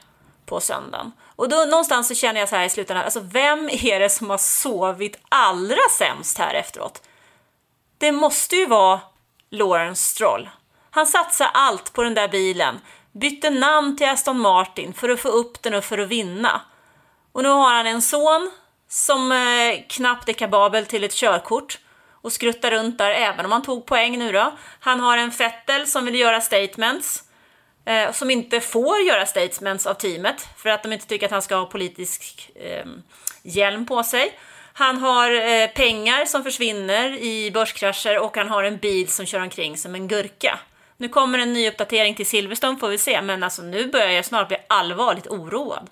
på söndagen. Och då någonstans så känner jag så här i slutändan, alltså vem är det som har sovit allra sämst här efteråt? Det måste ju vara Lawrence Stroll. Han satsar allt på den där bilen, bytte namn till Aston Martin för att få upp den och för att vinna. Och nu har han en son som eh, knappt är kapabel till ett körkort och skruttar runt där även om han tog poäng nu då. Han har en Fettel som vill göra statements eh, som inte får göra statements av teamet för att de inte tycker att han ska ha politisk eh, hjälm på sig. Han har eh, pengar som försvinner i börskrascher och han har en bil som kör omkring som en gurka. Nu kommer en ny uppdatering till Silverstone får vi se, men alltså nu börjar jag snart bli allvarligt oroad.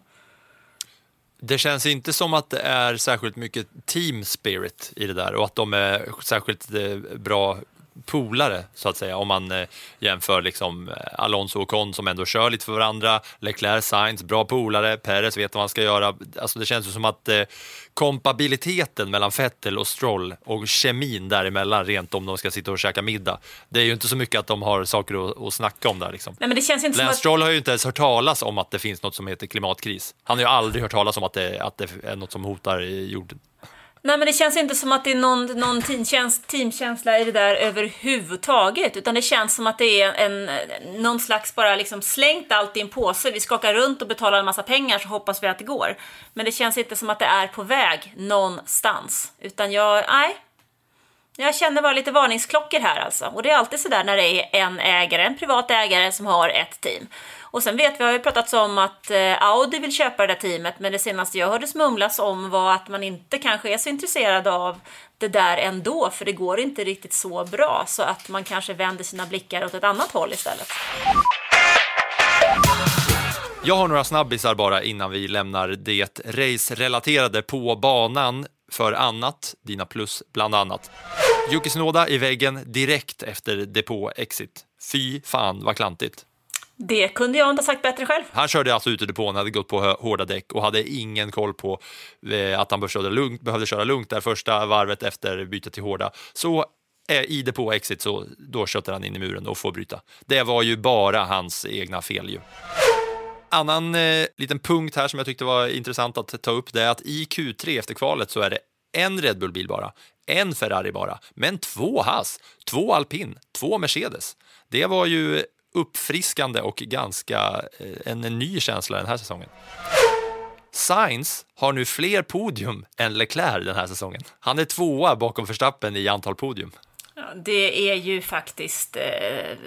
Det känns inte som att det är särskilt mycket team spirit i det där och att de är särskilt eh, bra polare, så att säga, om man eh, jämför liksom eh, Alonso och Con som ändå kör lite för varandra, Leclerc, Sainz, bra polare, Perez vet vad han ska göra. Alltså det känns ju som att eh, kompabiliteten mellan Vettel och Stroll och kemin däremellan, rent om de ska sitta och käka middag, det är ju inte så mycket att de har saker att, att snacka om där. Liksom. Nej, men det känns inte Lance att... Stroll har ju inte ens hört talas om att det finns något som heter klimatkris. Han har ju aldrig hört talas om att det, att det är något som hotar jorden. Nej, men det känns inte som att det är någon, någon teamkäns- teamkänsla i det där överhuvudtaget, utan det känns som att det är en, någon slags bara liksom slängt allt i en påse. Vi skakar runt och betalar en massa pengar så hoppas vi att det går. Men det känns inte som att det är på väg någonstans, utan jag, nej. Jag känner bara lite varningsklockor här alltså. Och det är alltid sådär när det är en ägare, en privat ägare som har ett team. Och sen vet vi, har ju pratats om att eh, Audi vill köpa det där teamet, men det senaste jag hörde smumlas om var att man inte kanske är så intresserad av det där ändå, för det går inte riktigt så bra, så att man kanske vänder sina blickar åt ett annat håll istället. Jag har några snabbisar bara innan vi lämnar det race-relaterade på banan för annat, dina plus bland annat. Yuki Tsunoda i väggen direkt efter depå-exit. Fy fan vad klantigt. Det kunde jag inte ha sagt bättre själv. Han körde alltså ut ur depån, hade gått på hårda däck och hade ingen koll på eh, att han behövde köra lugnt, behövde köra lugnt där första varvet efter bytet till hårda. Så eh, i depå-exit så då köttar han in i muren och får bryta. Det var ju bara hans egna fel ju. Annan eh, liten punkt här som jag tyckte var intressant att ta upp det är att i Q3 efter kvalet så är det en Red Bull-bil bara, en Ferrari bara, men två Haas, två Alpin, två Mercedes. Det var ju uppfriskande och ganska en, en ny känsla den här säsongen. Sainz har nu fler podium än Leclerc den här säsongen. Han är tvåa bakom Verstappen i antal podium. Ja, det är ju faktiskt eh,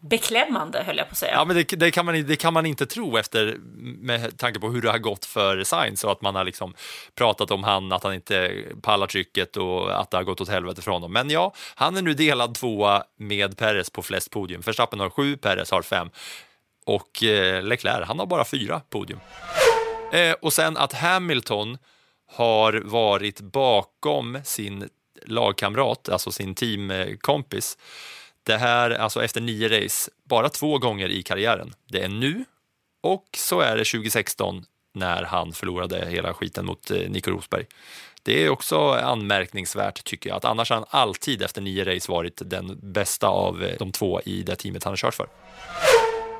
beklämmande, höll jag på att säga. Ja, men det, det, kan man, det kan man inte tro efter med tanke på hur det har gått för Sainz och att man har liksom pratat om han, att han inte pallar trycket och att det har gått åt helvete för honom. Men ja, han är nu delad tvåa med Perez på flest podium. Verstappen har sju, Perez har fem och eh, Leclerc, han har bara fyra podium. Eh, och sen att Hamilton har varit bakom sin lagkamrat, alltså sin teamkompis, det här, alltså efter nio race, bara två gånger i karriären. Det är nu och så är det 2016 när han förlorade hela skiten mot eh, Nico Rosberg. Det är också anmärkningsvärt tycker jag, att annars har han alltid efter nio race varit den bästa av eh, de två i det teamet han har kört för.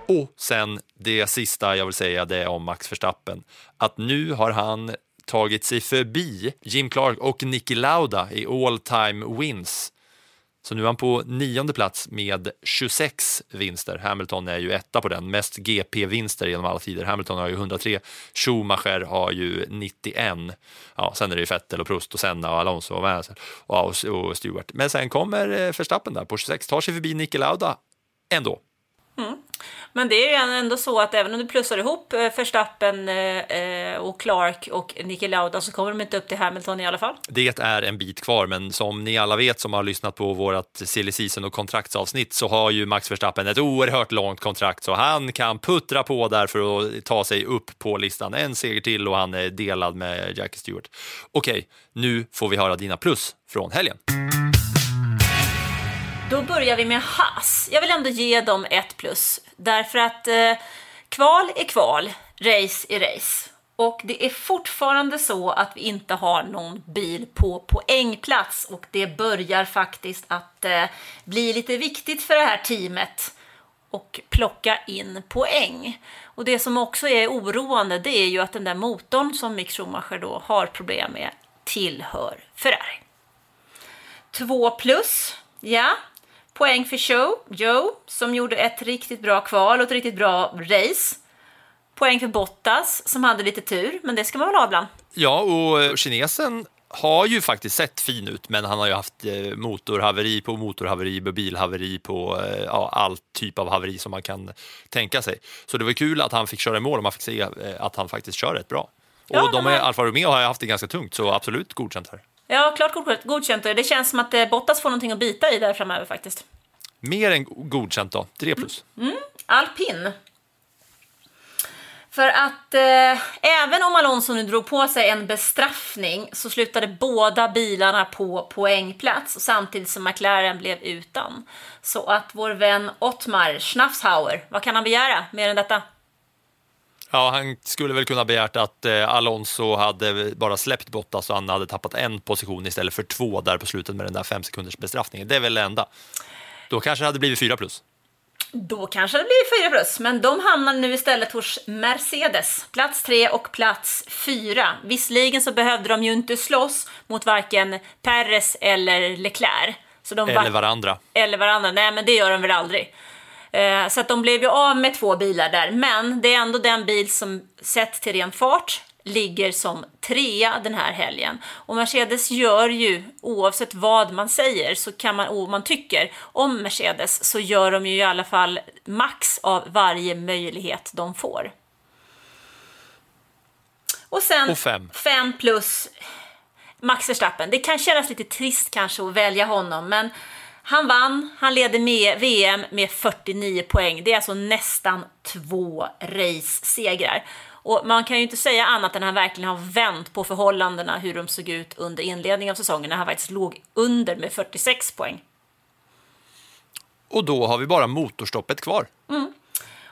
Och sen det sista jag vill säga det är om Max Verstappen. Att nu har han tagit sig förbi Jim Clark och Niki Lauda i all time wins. Så nu är han på nionde plats med 26 vinster. Hamilton är ju etta på den, mest GP-vinster genom alla tider. Hamilton har ju 103, Schumacher har ju 91. Ja, sen är det ju Vettel och Prost och Senna och Alonso och, och, och Stewart. Men sen kommer eh, Verstappen där på 26, tar sig förbi Niki Lauda ändå. Mm. Men det är ju ändå så att även om du plussar ihop eh, Verstappen eh, eh, och Clark och Niki Lauda så kommer de inte upp till Hamilton i alla fall. Det är en bit kvar, men som ni alla vet som har lyssnat på vårt silly season och kontraktsavsnitt så har ju Max Verstappen ett oerhört långt kontrakt så han kan puttra på där för att ta sig upp på listan. En seger till och han är delad med Jackie Stewart. Okej, nu får vi höra dina plus från helgen. Då börjar vi med Haas. Jag vill ändå ge dem ett plus. Därför att eh, kval är kval, race är race. Och det är fortfarande så att vi inte har någon bil på poängplats och det börjar faktiskt att eh, bli lite viktigt för det här teamet och plocka in poäng. Och det som också är oroande det är ju att den där motorn som Mick Schumacher då har problem med tillhör Ferrari. 2 plus, ja. Poäng för Joe, Joe som gjorde ett riktigt bra kval och ett riktigt bra race. Poäng för Bottas som hade lite tur, men det ska man väl ha ibland. Ja, och eh, kinesen har ju faktiskt sett fin ut, men han har ju haft eh, motorhaveri på motorhaveri, på bilhaveri, på eh, ja, all typ av haveri som man kan tänka sig. Så det var kul att han fick köra i mål och man fick se att han faktiskt kör rätt bra. Och Ja, de är, Alfa Romeo har haft det ganska tungt, så absolut godkänt här. Ja, klart godkänt. godkänt. Det känns som att eh, Bottas får någonting att bita i där framöver faktiskt. Mer än godkänt då, 3 plus. Alpin. För att eh, även om Alonso nu drog på sig en bestraffning så slutade båda bilarna på poängplats samtidigt som McLaren blev utan. Så att vår vän Ottmar Schnafshauer, vad kan han begära mer än detta? Ja, han skulle väl kunna begärt att eh, Alonso hade bara släppt Bottas och han hade tappat en position istället för två där på slutet med den där fem sekunders bestraffningen. Det är väl det enda. Då kanske det hade blivit fyra plus. Då kanske det blir 4 plus, men de hamnar nu istället hos Mercedes. Plats 3 och plats 4. Visserligen så behövde de ju inte slåss mot varken Perez eller Leclerc. Så de Eller var- varandra. eller varandra. Nej, men det gör de väl aldrig. Eh, Så att de blev ju av med två bilar där, men det är ändå den bil som sett till ren fart ligger som trea den här helgen. Och Mercedes gör ju, oavsett vad man säger, så kan man, och man tycker om Mercedes, så gör de ju i alla fall max av varje möjlighet de får. Och sen Och fem. fem plus Max Verstappen. Det kan kännas lite trist kanske att välja honom, men han vann, han leder med VM med 49 poäng. Det är alltså nästan två race-segrar. Och man kan ju inte säga annat än att han verkligen har vänt på förhållandena, hur de såg ut under inledningen av säsongen, när han faktiskt låg under med 46 poäng. Och då har vi bara motorstoppet kvar.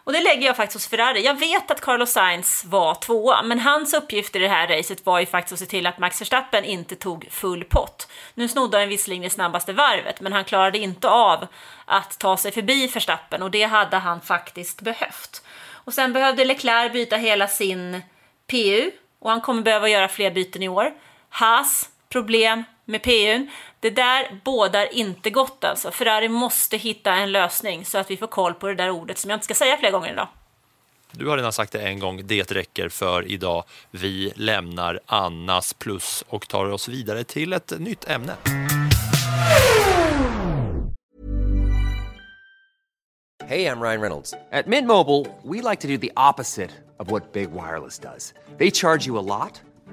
Och det lägger jag faktiskt hos Ferrari. Jag vet att Carlos Sainz var tvåa, men hans uppgift i det här racet var ju faktiskt att se till att Max Verstappen inte tog full pott. Nu snodde han visserligen det snabbaste varvet, men han klarade inte av att ta sig förbi Verstappen och det hade han faktiskt behövt. Och sen behövde Leclerc byta hela sin PU och han kommer behöva göra fler byten i år. Haas, problem med PUn. Det där bådar inte gott alltså. Ferrari måste hitta en lösning så att vi får koll på det där ordet som jag inte ska säga fler gånger idag. Du har redan sagt det en gång, det räcker för idag. Vi lämnar Annas plus och tar oss vidare till ett nytt ämne. Hey, I'm Ryan Reynolds. At Mint Mobile, we like to do the opposite of what Big Wireless does. They charge you a lot,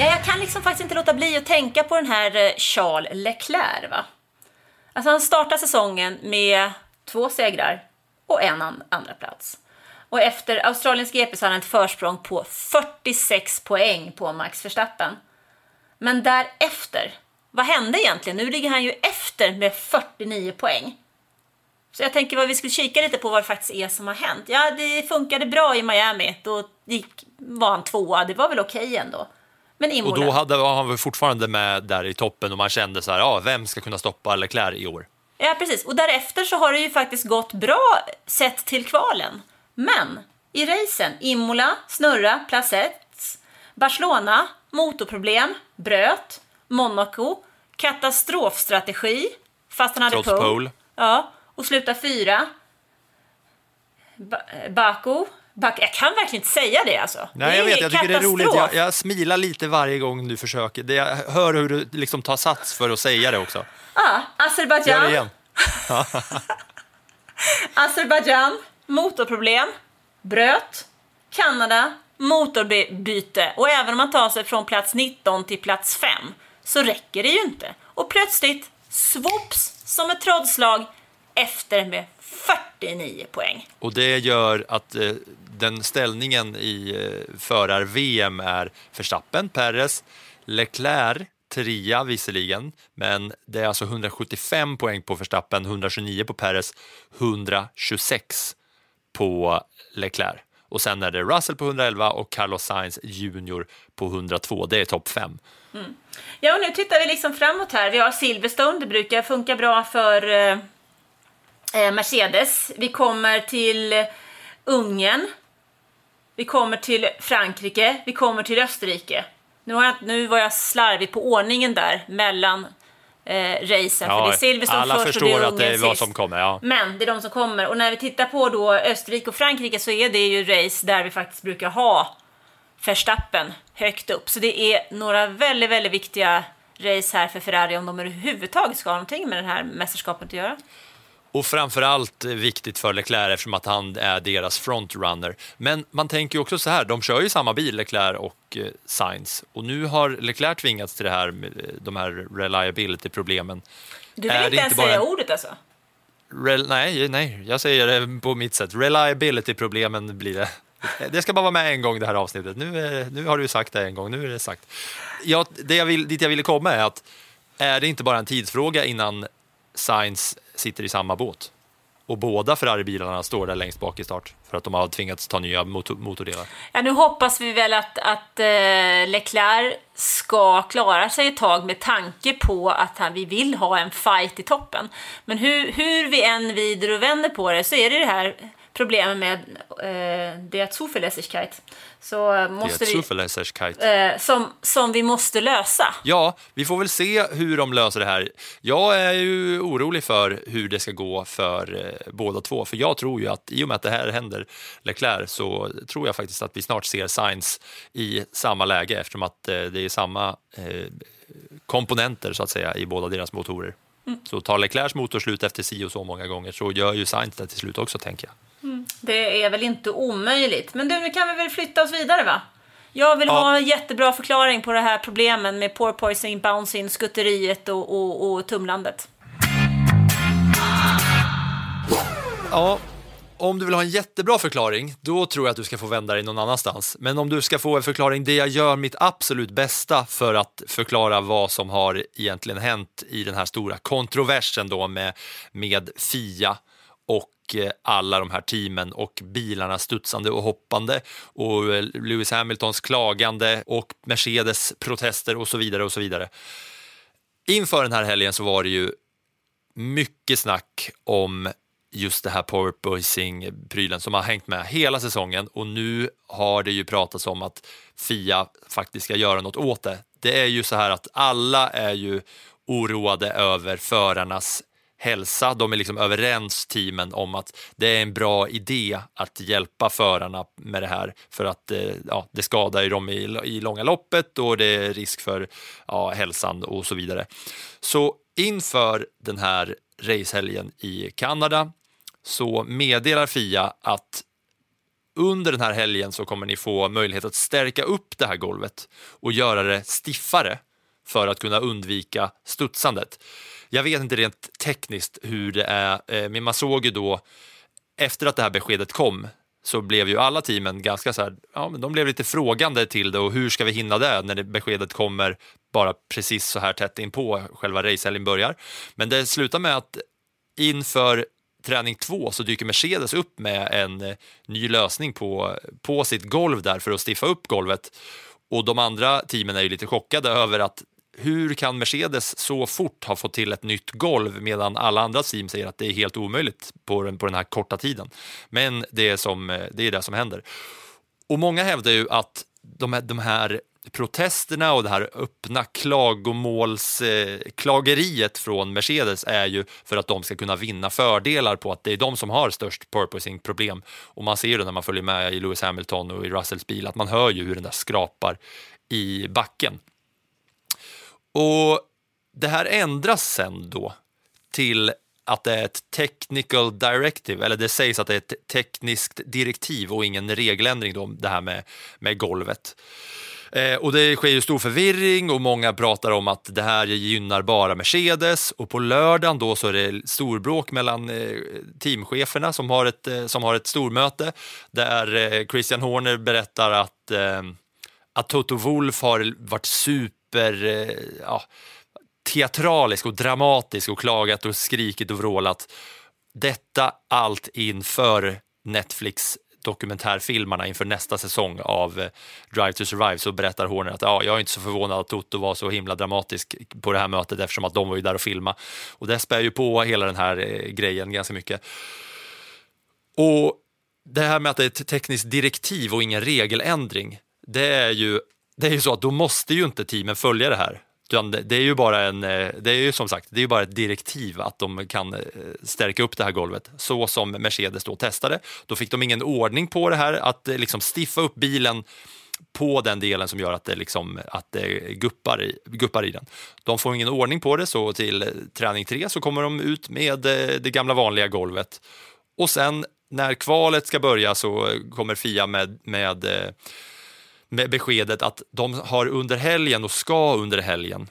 Ja, jag kan liksom faktiskt inte låta bli att tänka på den här eh, Charles Leclerc. Va? Alltså han startar säsongen med två segrar och en andra plats. Och efter Australiens GP så hade han ett försprång på 46 poäng på Max Verstappen. Men därefter, vad hände egentligen? Nu ligger han ju efter med 49 poäng. Så jag tänker vad vi skulle kika lite på vad det faktiskt är som har hänt. Ja, det funkade bra i Miami. Då gick, var han tvåa. Det var väl okej ändå. Men Och då hade, var han väl fortfarande med där i toppen och man kände så här, ja, vem ska kunna stoppa Leclerc i år? Ja, precis. Och därefter så har det ju faktiskt gått bra sett till kvalen. Men i racen, Imola, snurra, plats ett. Barcelona, motorproblem, bröt. Monaco, katastrofstrategi, fast han hade Trots pole. pole. Ja, och sluta fyra. Ba- Baku. Jag kan verkligen inte säga det alltså. Nej, jag vet, jag tycker det är roligt. Jag, katastrof. jag smilar lite varje gång du försöker. Det, jag hör hur du liksom tar sats för att säga det också. Ja, Gör det Azerbajdzjan. igen. Azerbaijan, motorproblem. Bröt. Kanada, motorbyte. Och även om man tar sig från plats 19 till plats 5 så räcker det ju inte. Och plötsligt, swops, som ett trollslag, efter med 49 poäng. Och det gör att eh, den ställningen i eh, förar-VM är Verstappen, Perez, Leclerc, trea visserligen, men det är alltså 175 poäng på Verstappen, 129 på Perez, 126 på Leclerc. Och sen är det Russell på 111 och Carlos Sainz Junior på 102. Det är topp 5. Mm. Ja, och nu tittar vi liksom framåt här. Vi har Silverstone, det brukar funka bra för eh, eh Mercedes. Vi kommer till Ungern. Vi kommer till Frankrike. Vi kommer till Österrike. Nu, har jag, nu var jag slarvig på ordningen där mellan eh, racen. för det är Silverstone alla först och förstår det är att det är vad som kommer. Ja. Men det är de som kommer. Och när vi tittar på då Österrike och Frankrike så är det ju race där vi faktiskt brukar ha Verstappen högt upp. Så det är några väldigt, väldigt viktiga race här för Ferrari om de överhuvudtaget ska ha någonting med det här mästerskapet att göra. Och framförallt viktigt för Leclerc eftersom att han är deras frontrunner. Men man tänker ju också så här, de kör ju samma bil, Leclerc och eh, Sainz. Och nu har Leclerc tvingats till det här, med, eh, de här reliability-problemen. Du vill Är inte ens inte bara säga en- ordet alltså? Rel, nej, nej, jag säger det på mitt sätt. Reliability-problemen blir det. Det ska bara vara med en gång det här avsnittet. Nu, är- nu har du sagt det en gång, nu är det sagt. Ja, det jag vill, dit jag ville komma är att är det inte bara en tidsfråga innan Sainz sitter i samma båt? Och båda Ferrari-bilarna står där längst bak i start för att de har tvingats ta nya motor, motordelar. Ja, nu hoppas vi väl att, att eh, Leclerc ska klara sig ett tag med tanke på att han, vi vill ha en fight i toppen. Men hur, hur vi än vrider och vänder på det så är det det här problemet med eh, det Zuverlässigkeit. Så måste vi, eh, som, som vi måste lösa. Ja, vi får väl se hur de löser det här. Jag är ju orolig för hur det ska gå för eh, båda två, för jag tror ju att i och med att det här händer Leclerc så tror jag faktiskt att vi snart ser Sainz i samma läge eftersom att eh, det är samma eh, komponenter så att säga i båda deras motorer. Så tar Leclercs motor slut efter si och så många gånger så gör ju Sainz det till slut också tänker jag. Det är väl inte omöjligt. Men du, nu kan vi väl flytta oss vidare va? Jag vill Ja. ha en jättebra förklaring på det här problemen med porpoising, bouncing, skutteriet och, och, och tumlandet. Ja, om du vill ha en jättebra förklaring, då tror jag att du ska få vända dig någon annanstans. Men om du ska få en förklaring där jag gör mitt absolut bästa för att förklara vad som har egentligen hänt i den här stora kontroversen då med, med Fia och Eh, alla de här teamen och bilarna studsande och hoppande och eh, Lewis Hamiltons klagande och Mercedes protester och så vidare och så vidare. Inför den här helgen så var det ju mycket snack om just det här porpoising-prylen som har hängt med hela säsongen och nu har det ju pratats om att Fia faktiskt ska göra något åt det. Det är ju så här att alla är ju oroade över förarnas hälsa. De är liksom överens, teamen, om att det är en bra idé att hjälpa förarna med det här för att eh, ja, det skadar ju dem i, i långa loppet och det är risk för ja, hälsan och så vidare. Så inför den här racehelgen i Kanada så meddelar Fia att under den här helgen så kommer ni få möjlighet att stärka upp det här golvet och göra det stiffare för att kunna undvika studsandet. Jag vet inte rent tekniskt hur det är, eh, men man såg ju då efter att det här beskedet kom så blev ju alla teamen ganska så här, ja men de blev lite frågande till det och hur ska vi hinna det när det beskedet kommer bara precis så här tätt in på själva racehelgen börjar. Men det slutar med att inför träning två så dyker Mercedes upp med en eh, ny lösning på, på sitt golv där för att stiffa upp golvet. Och de andra teamen är ju lite chockade över att hur kan Mercedes så fort ha fått till ett nytt golv medan alla andra team säger att det är helt omöjligt på den, på den här korta tiden. Men det är, som, eh, det är det som händer. Och många hävdar ju att de här, de här protesterna och det här öppna klagomålsklageriet eh, klageriet från Mercedes är ju för att de ska kunna vinna fördelar på att det är de som har störst purposing-problem. Och man ser ju det när man följer med i Lewis Hamilton och i Russells bil att man hör ju hur den där skrapar i backen. Och det här ändras sen då till att det är ett technical directive, eller det sägs att det är ett tekniskt direktiv och ingen regeländring då, det här med, med golvet. Eh, och det sker ju stor förvirring och många pratar om att det här gynnar bara Mercedes och på lördagen då så är det storbråk mellan eh, teamcheferna som har ett, eh, som har ett stormöte där eh, Christian Horner berättar att, eh, att Toto Wolf har varit super, super... Eh, ja, teatralisk och dramatisk och klagat och skrikit och vrålat. Detta allt inför Netflix dokumentärfilmarna inför nästa säsong av eh, Drive to Survive så berättar Horner att ja, jag är inte så förvånad att Toto var så himla dramatisk på det här mötet eftersom att de var ju där och filma och det spär ju på hela den här eh, grejen ganska mycket. Och det här med att det är ett tekniskt direktiv och ingen regeländring, det är ju, det är ju så att då måste ju inte teamen följa det här. Det är ju bara en, eh, det är ju som sagt, det är ju bara ett direktiv att de kan eh, stärka upp det här golvet så som Mercedes då testade. Då fick de ingen ordning på det här att eh, liksom stiffa upp bilen på den delen som gör att det, liksom, att det guppar, i, guppar i den. De får ingen ordning på det, så till träning tre så kommer de ut med det gamla vanliga golvet. Och sen när kvalet ska börja så kommer Fia med, med med beskedet att de har under helgen och ska under helgen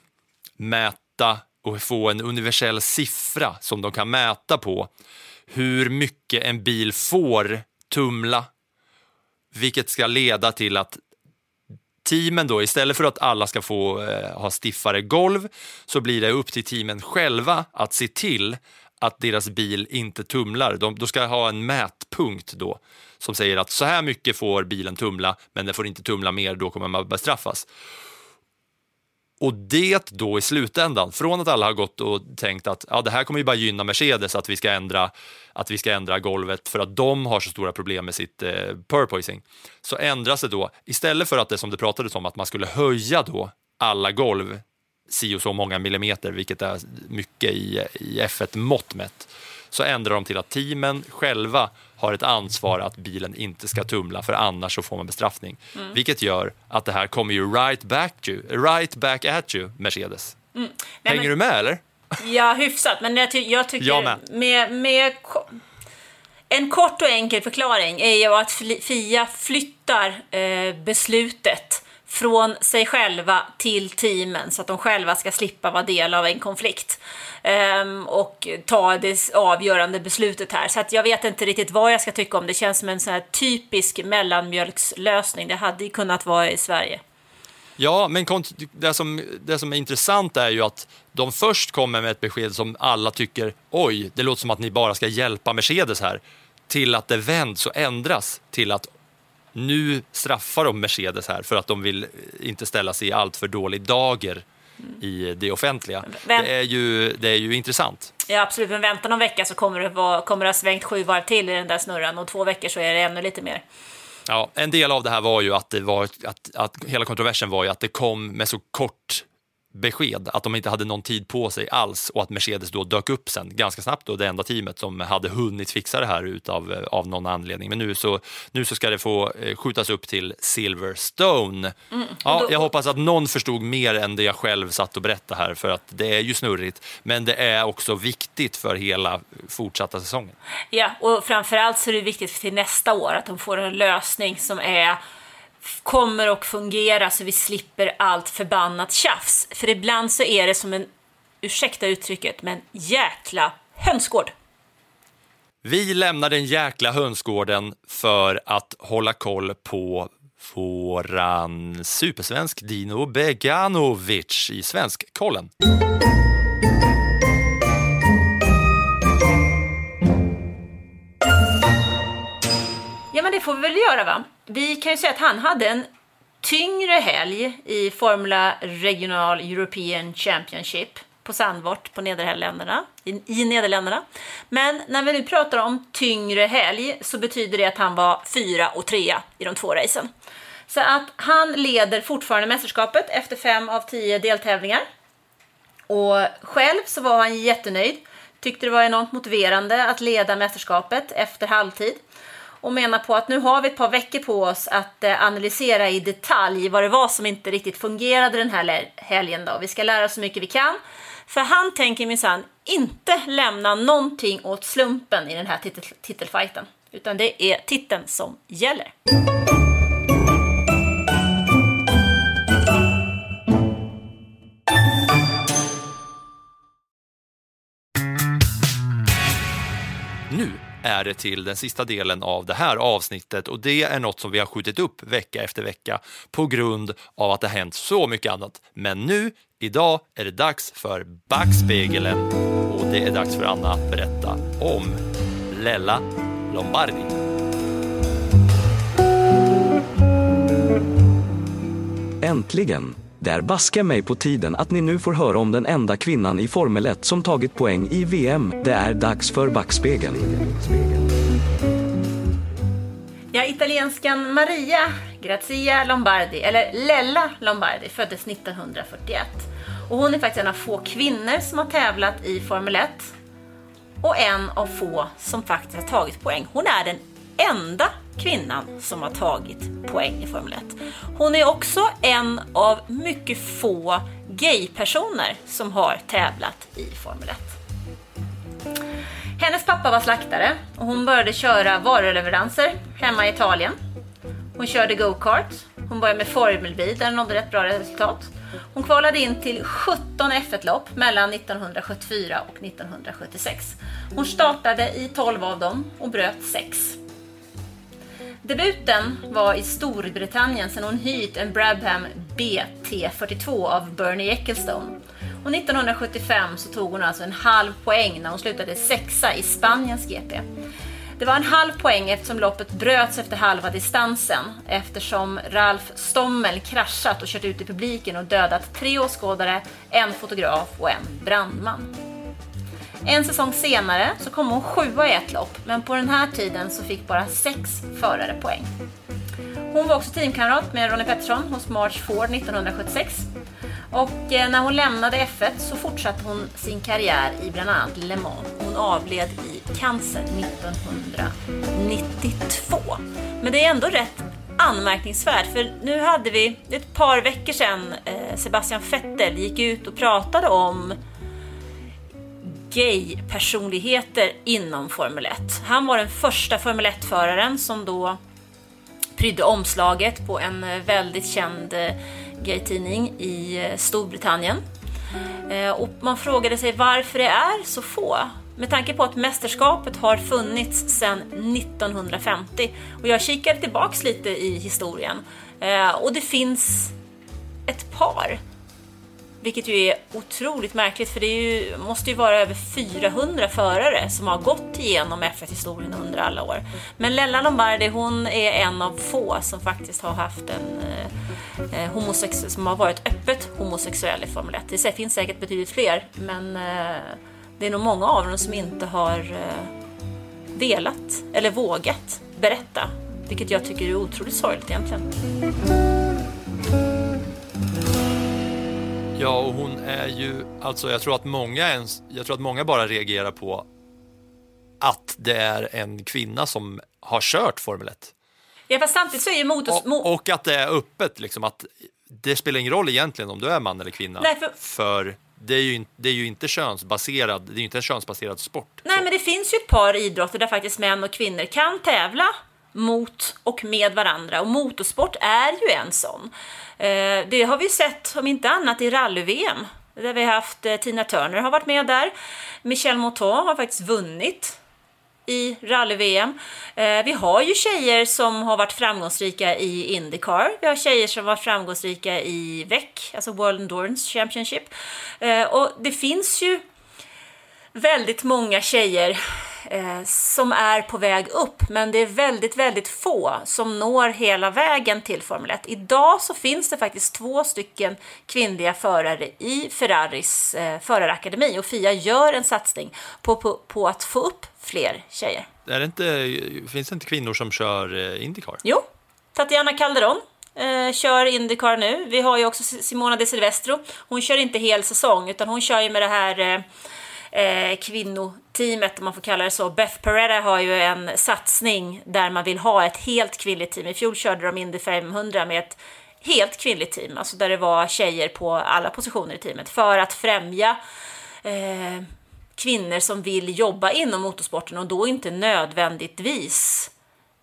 mäta och få en universell siffra som de kan mäta på hur mycket en bil får tumla, vilket ska leda till att teamen då, istället för att alla ska få eh, ha stiffare golv, så blir det upp till teamen själva att se till att deras bil inte tumlar. De, de ska ha en mätpunkt då som säger att så här mycket får bilen tumla, men den får inte tumla mer, då kommer man bestraffas. Och det då i slutändan, från att alla har gått och tänkt att ja, det här kommer ju bara gynna Mercedes, att vi ska ändra, att vi ska ändra golvet för att de har så stora problem med sitt eh, purpoising, så ändras det då, istället för att det som det pratades om, att man skulle höja då alla golv si och så många millimeter, vilket är mycket i, i F1-mått mätt, så ändrar de till att teamen själva har ett ansvar att bilen inte ska tumla för annars så får man bestraffning. Mm. Vilket gör att det här kommer ju right back, you, right back at you, Mercedes. Mm. Nej, Hänger men, du med eller? Ja, hyfsat. Men jag, ty jag tycker jag med. med, med en kort och enkel förklaring är ju att Fia flyttar eh, beslutet från sig själva till teamen så att de själva ska slippa vara del av en konflikt um, och ta det avgörande beslutet här. Så att jag vet inte riktigt vad jag ska tycka om det. känns som en sån här typisk mellanmjölkslösning. Det hade ju kunnat vara i Sverige. Ja, men det som, det som är intressant är ju att de först kommer med ett besked som alla tycker, oj, det låter som att ni bara ska hjälpa Mercedes här, till att det vänds och ändras till att nu straffar de Mercedes här för att de vill inte ställa sig i allt för dålig dager i det offentliga. Vänt det, är ju, det är ju intressant. Ja, absolut. Men vänta någon vecka så kommer det, vara, kommer det ha svängt sju varv till i den där snurran och två veckor så är det ännu lite mer. Ja, en del av det här var ju att, det var, att, att hela kontroversen var ju att det kom med så kort besked att de inte hade någon tid på sig alls och att Mercedes då dök upp sen ganska snabbt och det enda teamet som hade hunnit fixa det här utav, eh, av någon anledning. Men nu så, nu så ska det få eh, skjutas upp till Silverstone. Mm. Ja, jag hoppas att någon förstod mer än det jag själv satt och berättade här för att det är ju snurrigt men det är också viktigt för hela fortsatta säsongen. Ja, och framförallt så är det viktigt till nästa år att de får en lösning som är kommer att fungera så vi slipper allt förbannat tjafs. För ibland så är det som en, ursäkta uttrycket, men jäkla hönsgård. Vi lämnar den jäkla hönsgården för att hålla koll på våran supersvensk Dino Beganovic i Svenskkollen. Ja, men det får vi väl göra, va? Vi kan ju säga att han hade en tyngre helg i Formula Regional European Championship på Sandvort på Nederländerna, i, i Nederländerna. Men när vi nu pratar om tyngre helg så betyder det att han var fyra och trea i de två racen. Så att han leder fortfarande mästerskapet efter fem av tio deltävlingar. Och själv så var han jättenöjd. Tyckte det var enormt motiverande att leda mästerskapet efter halvtid och menar på att nu har vi ett par veckor på oss att eh, analysera i detalj vad det var som inte riktigt fungerade den här helgen. Då. Vi ska lära oss så mycket vi kan. För han tänker minsann inte lämna någonting åt slumpen i den här titel titelfighten. Utan det är titeln som gäller. Är det till den sista delen av det här avsnittet och det är något som vi har skjutit upp vecka efter vecka på grund av att det har hänt så mycket annat. Men nu, idag, är det dags för Backspegeln och det är dags för Anna att berätta om Lella Lombardi. Äntligen! Det är baske mig på tiden att ni nu får höra om den enda kvinnan i Formel 1 som tagit poäng i VM. Det är dags för Backspegeln. Ja, italienskan Maria Grazia Lombardi, eller Lella Lombardi, föddes 1941. Och hon är faktiskt en av få kvinnor som har tävlat i Formel 1 och en av få som faktiskt har tagit poäng. Hon är den enda kvinnan som har tagit poäng i Formel 1. Hon är också en av mycket få gaypersoner som har tävlat i Formel 1. Hennes pappa var slaktare och hon började köra varuleveranser hemma i Italien. Hon körde go-kart, hon började med formelbil där hon nådde rätt bra resultat. Hon kvalade in till 17 F1-lopp mellan 1974 och 1976. Hon startade i 12 av dem och bröt 6. Debuten var i Storbritannien sen hon hyrt en Brabham BT42 av Bernie Ecclestone. Och 1975 så tog hon alltså en halv poäng när hon slutade sexa i Spaniens GP. Det var en halv poäng eftersom loppet bröts efter halva distansen eftersom Ralf Stommel kraschat och kört ut i publiken och dödat tre åskådare, en fotograf och en brandman. En säsong senare så kom hon sjua i ett lopp, men på den här tiden så fick bara sex förare poäng. Hon var också teamkamrat med Ronnie Pettersson hos March Ford 1976. Och eh, när hon lämnade F1 så fortsatte hon sin karriär i bland annat Le Mans. Hon avled i cancer 1992. Men det är ändå rätt anmärkningsvärt, för nu hade vi ett par veckor sedan eh, Sebastian Vettel gick ut och pratade om gay-personligheter inom Formel 1. Han var den första Formel 1-föraren som då prydde omslaget på en eh, väldigt känd gaytidning gay-tidning i eh, Storbritannien. Och man frågade sig varför det är så få. Med tanke på att mästerskapet har funnits sedan 1950. Och jag kikade tillbaks lite i historien. Och det finns ett par vilket ju är otroligt märkligt för det ju, måste ju vara över 400 förare som har gått igenom F1-historien under alla år. Men Lella Lombardi hon är en av få som faktiskt har haft en eh, eh homosex som har varit öppet homosexuell i Formel 1. Det finns säkert betydligt fler men eh, det är nog många av dem som inte har eh, velat eller vågat berätta. Vilket jag tycker är otroligt sorgligt egentligen. Ja, och hon är ju, alltså jag tror att många ens, jag tror att många bara reagerar på att det är en kvinna som har kört Formel 1. Ja, fast samtidigt så är ju motors... Och, och att det är öppet, liksom att det spelar ingen roll egentligen om du är man eller kvinna. Nej, för... för det är, ju, det är ju inte könsbaserad, det är ju inte en könsbaserad sport. Nej, så. men det finns ju ett par idrotter där faktiskt män och kvinnor kan tävla mot och med varandra och motorsport är ju en sån. Eh, det har vi sett, om inte annat, i rally-VM. Där vi har haft eh, Tina Turner har varit med där. Michel Mouton har faktiskt vunnit i rally-VM. Eh, vi har ju tjejer som har varit framgångsrika i Indycar. Vi har tjejer som har varit framgångsrika i VEC, alltså World Endurance Championship. Och det finns ju väldigt många tjejer eh, som är på väg upp, men det är väldigt, väldigt få som når hela vägen till Formel 1. Idag så finns det faktiskt två stycken kvinnliga förare i Ferraris eh, förarakademi och FIA gör en satsning på, på, på att få upp fler tjejer. Är det inte, finns det inte kvinnor som kör eh, Indycar? Jo, Tatiana Calderon eh, kör Indycar nu. Vi har ju också Simona de Silvestro. Hon kör inte hel säsong, utan hon kör ju med det här eh, kvinnoteamet, om man får kalla det så. Beth Peretta har ju en satsning där man vill ha ett helt kvinnligt team. I fjol körde de Indy 500 med ett helt kvinnligt team, alltså där det var tjejer på alla positioner i teamet för att främja eh, kvinnor som vill jobba inom motorsporten och då inte nödvändigtvis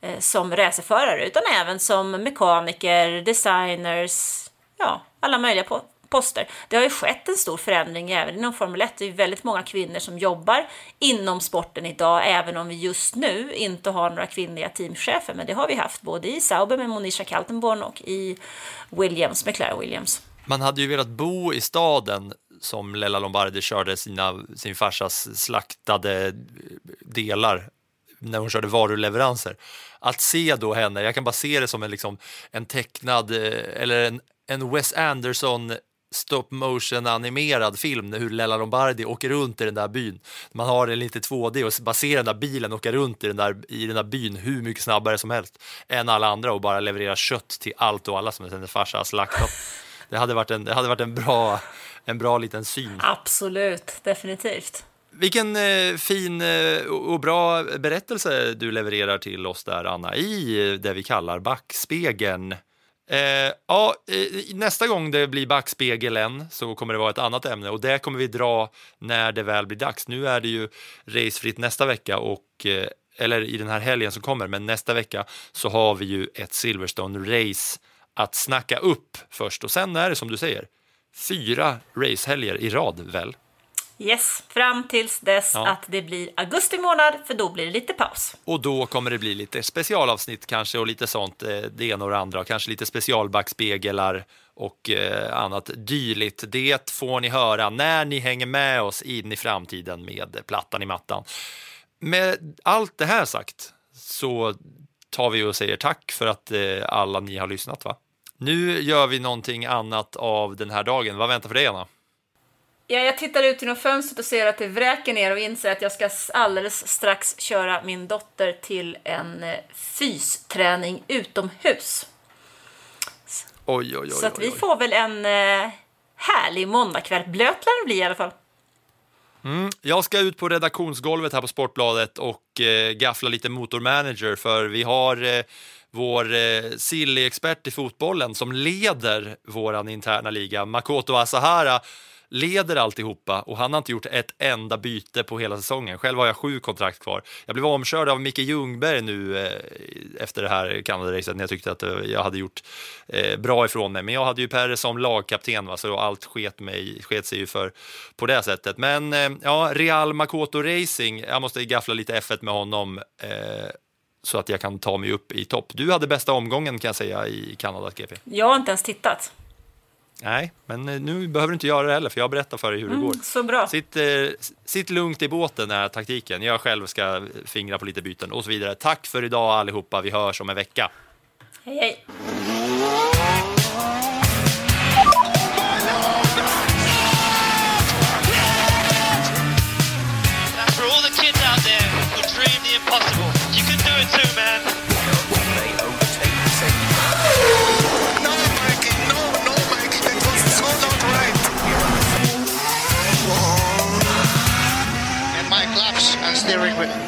eh, som racerförare utan även som mekaniker, designers, ja, alla möjliga po- poster. Det har ju skett en stor förändring även inom Formel 1. Det är ju väldigt många kvinnor som jobbar inom sporten idag, även om vi just nu inte har några kvinnliga teamchefer. Men det har vi haft både i Sauber med Monisha Kaltenborn och i Williams, med Claire Williams. Man hade ju velat bo i staden som Lella Lombardi körde sina, sin farsas slaktade delar när hon körde varuleveranser. Att se då henne, jag kan bara se det som en, liksom, en tecknad eh, eller en, en Wes Anderson stop motion animerad film hur Lella Lombardi åker runt i den där byn. Man har den lite 2D och bara ser den där bilen åka runt i den där, i den där byn hur mycket snabbare som helst än alla andra och bara leverera kött till allt och alla som hennes farsa har slaktat. Det hade varit en, det hade varit en, bra, en bra liten syn. Absolut, definitivt. Vilken eh, fin eh, och bra berättelse du levererar till oss där, Anna, i eh, det vi kallar backspegeln. Eh, ja, eh, nästa gång det blir backspegeln så kommer det vara ett annat ämne och det kommer vi dra när det väl blir dags. Nu är det ju racefritt nästa vecka och eh, eller i den här helgen som kommer, men nästa vecka så har vi ju ett Silverstone-race att snacka upp först och sen är det som du säger fyra racehelger i rad väl? Yes, fram tills dess Ja. att det blir augusti månad, för då blir det lite paus. Och då kommer det bli lite specialavsnitt kanske och lite sånt, eh, det ena och det andra, kanske lite specialbackspeglar och eh, annat dylikt. Det får ni höra när ni hänger med oss in i framtiden med Plattan i mattan. Med allt det här sagt så tar vi och säger tack för att eh, alla ni har lyssnat. va? Nu gör vi någonting annat av den här dagen. Vad väntar för dig, Anna? Ja, jag tittar ut genom fönstret och ser att det vräker ner och inser att jag ska alldeles strax köra min dotter till en eh, fysträning utomhus. Oj, oj, oj. Så att vi får väl en eh, härlig måndagkväll. Blöt lär det bli i alla fall. Mm, jag ska ut på redaktionsgolvet här på Sportbladet och eh, gaffla lite motormanager för vi har eh, vår eh, Silly-expert i fotbollen som leder våran interna liga, Makoto Asahara, leder alltihopa och han har inte gjort ett enda byte på hela säsongen. Själv har jag sju kontrakt kvar. Jag blev omkörd av Micke Ljungberg nu eh, efter det här Kanada-racet när jag tyckte att jag hade gjort eh, bra ifrån mig. Men jag hade ju Per som lagkapten va, så allt sket, mig, sket sig ju för på det sättet. Men eh, ja, Real Makoto Racing, jag måste gaffla lite F1 med honom eh, så att jag kan ta mig upp i topp. Du hade bästa omgången kan jag säga i Kanada GP. Jag har inte ens tittat. Nej, men eh, nu behöver du inte göra det heller för jag berättar för dig hur det går. Så bra. Sitt, eh, sitt lugnt i båten är taktiken. Jag själv ska fingra på lite byten och så vidare. Tack för idag allihopa. Vi hörs om en vecka. Hej, hej. frequent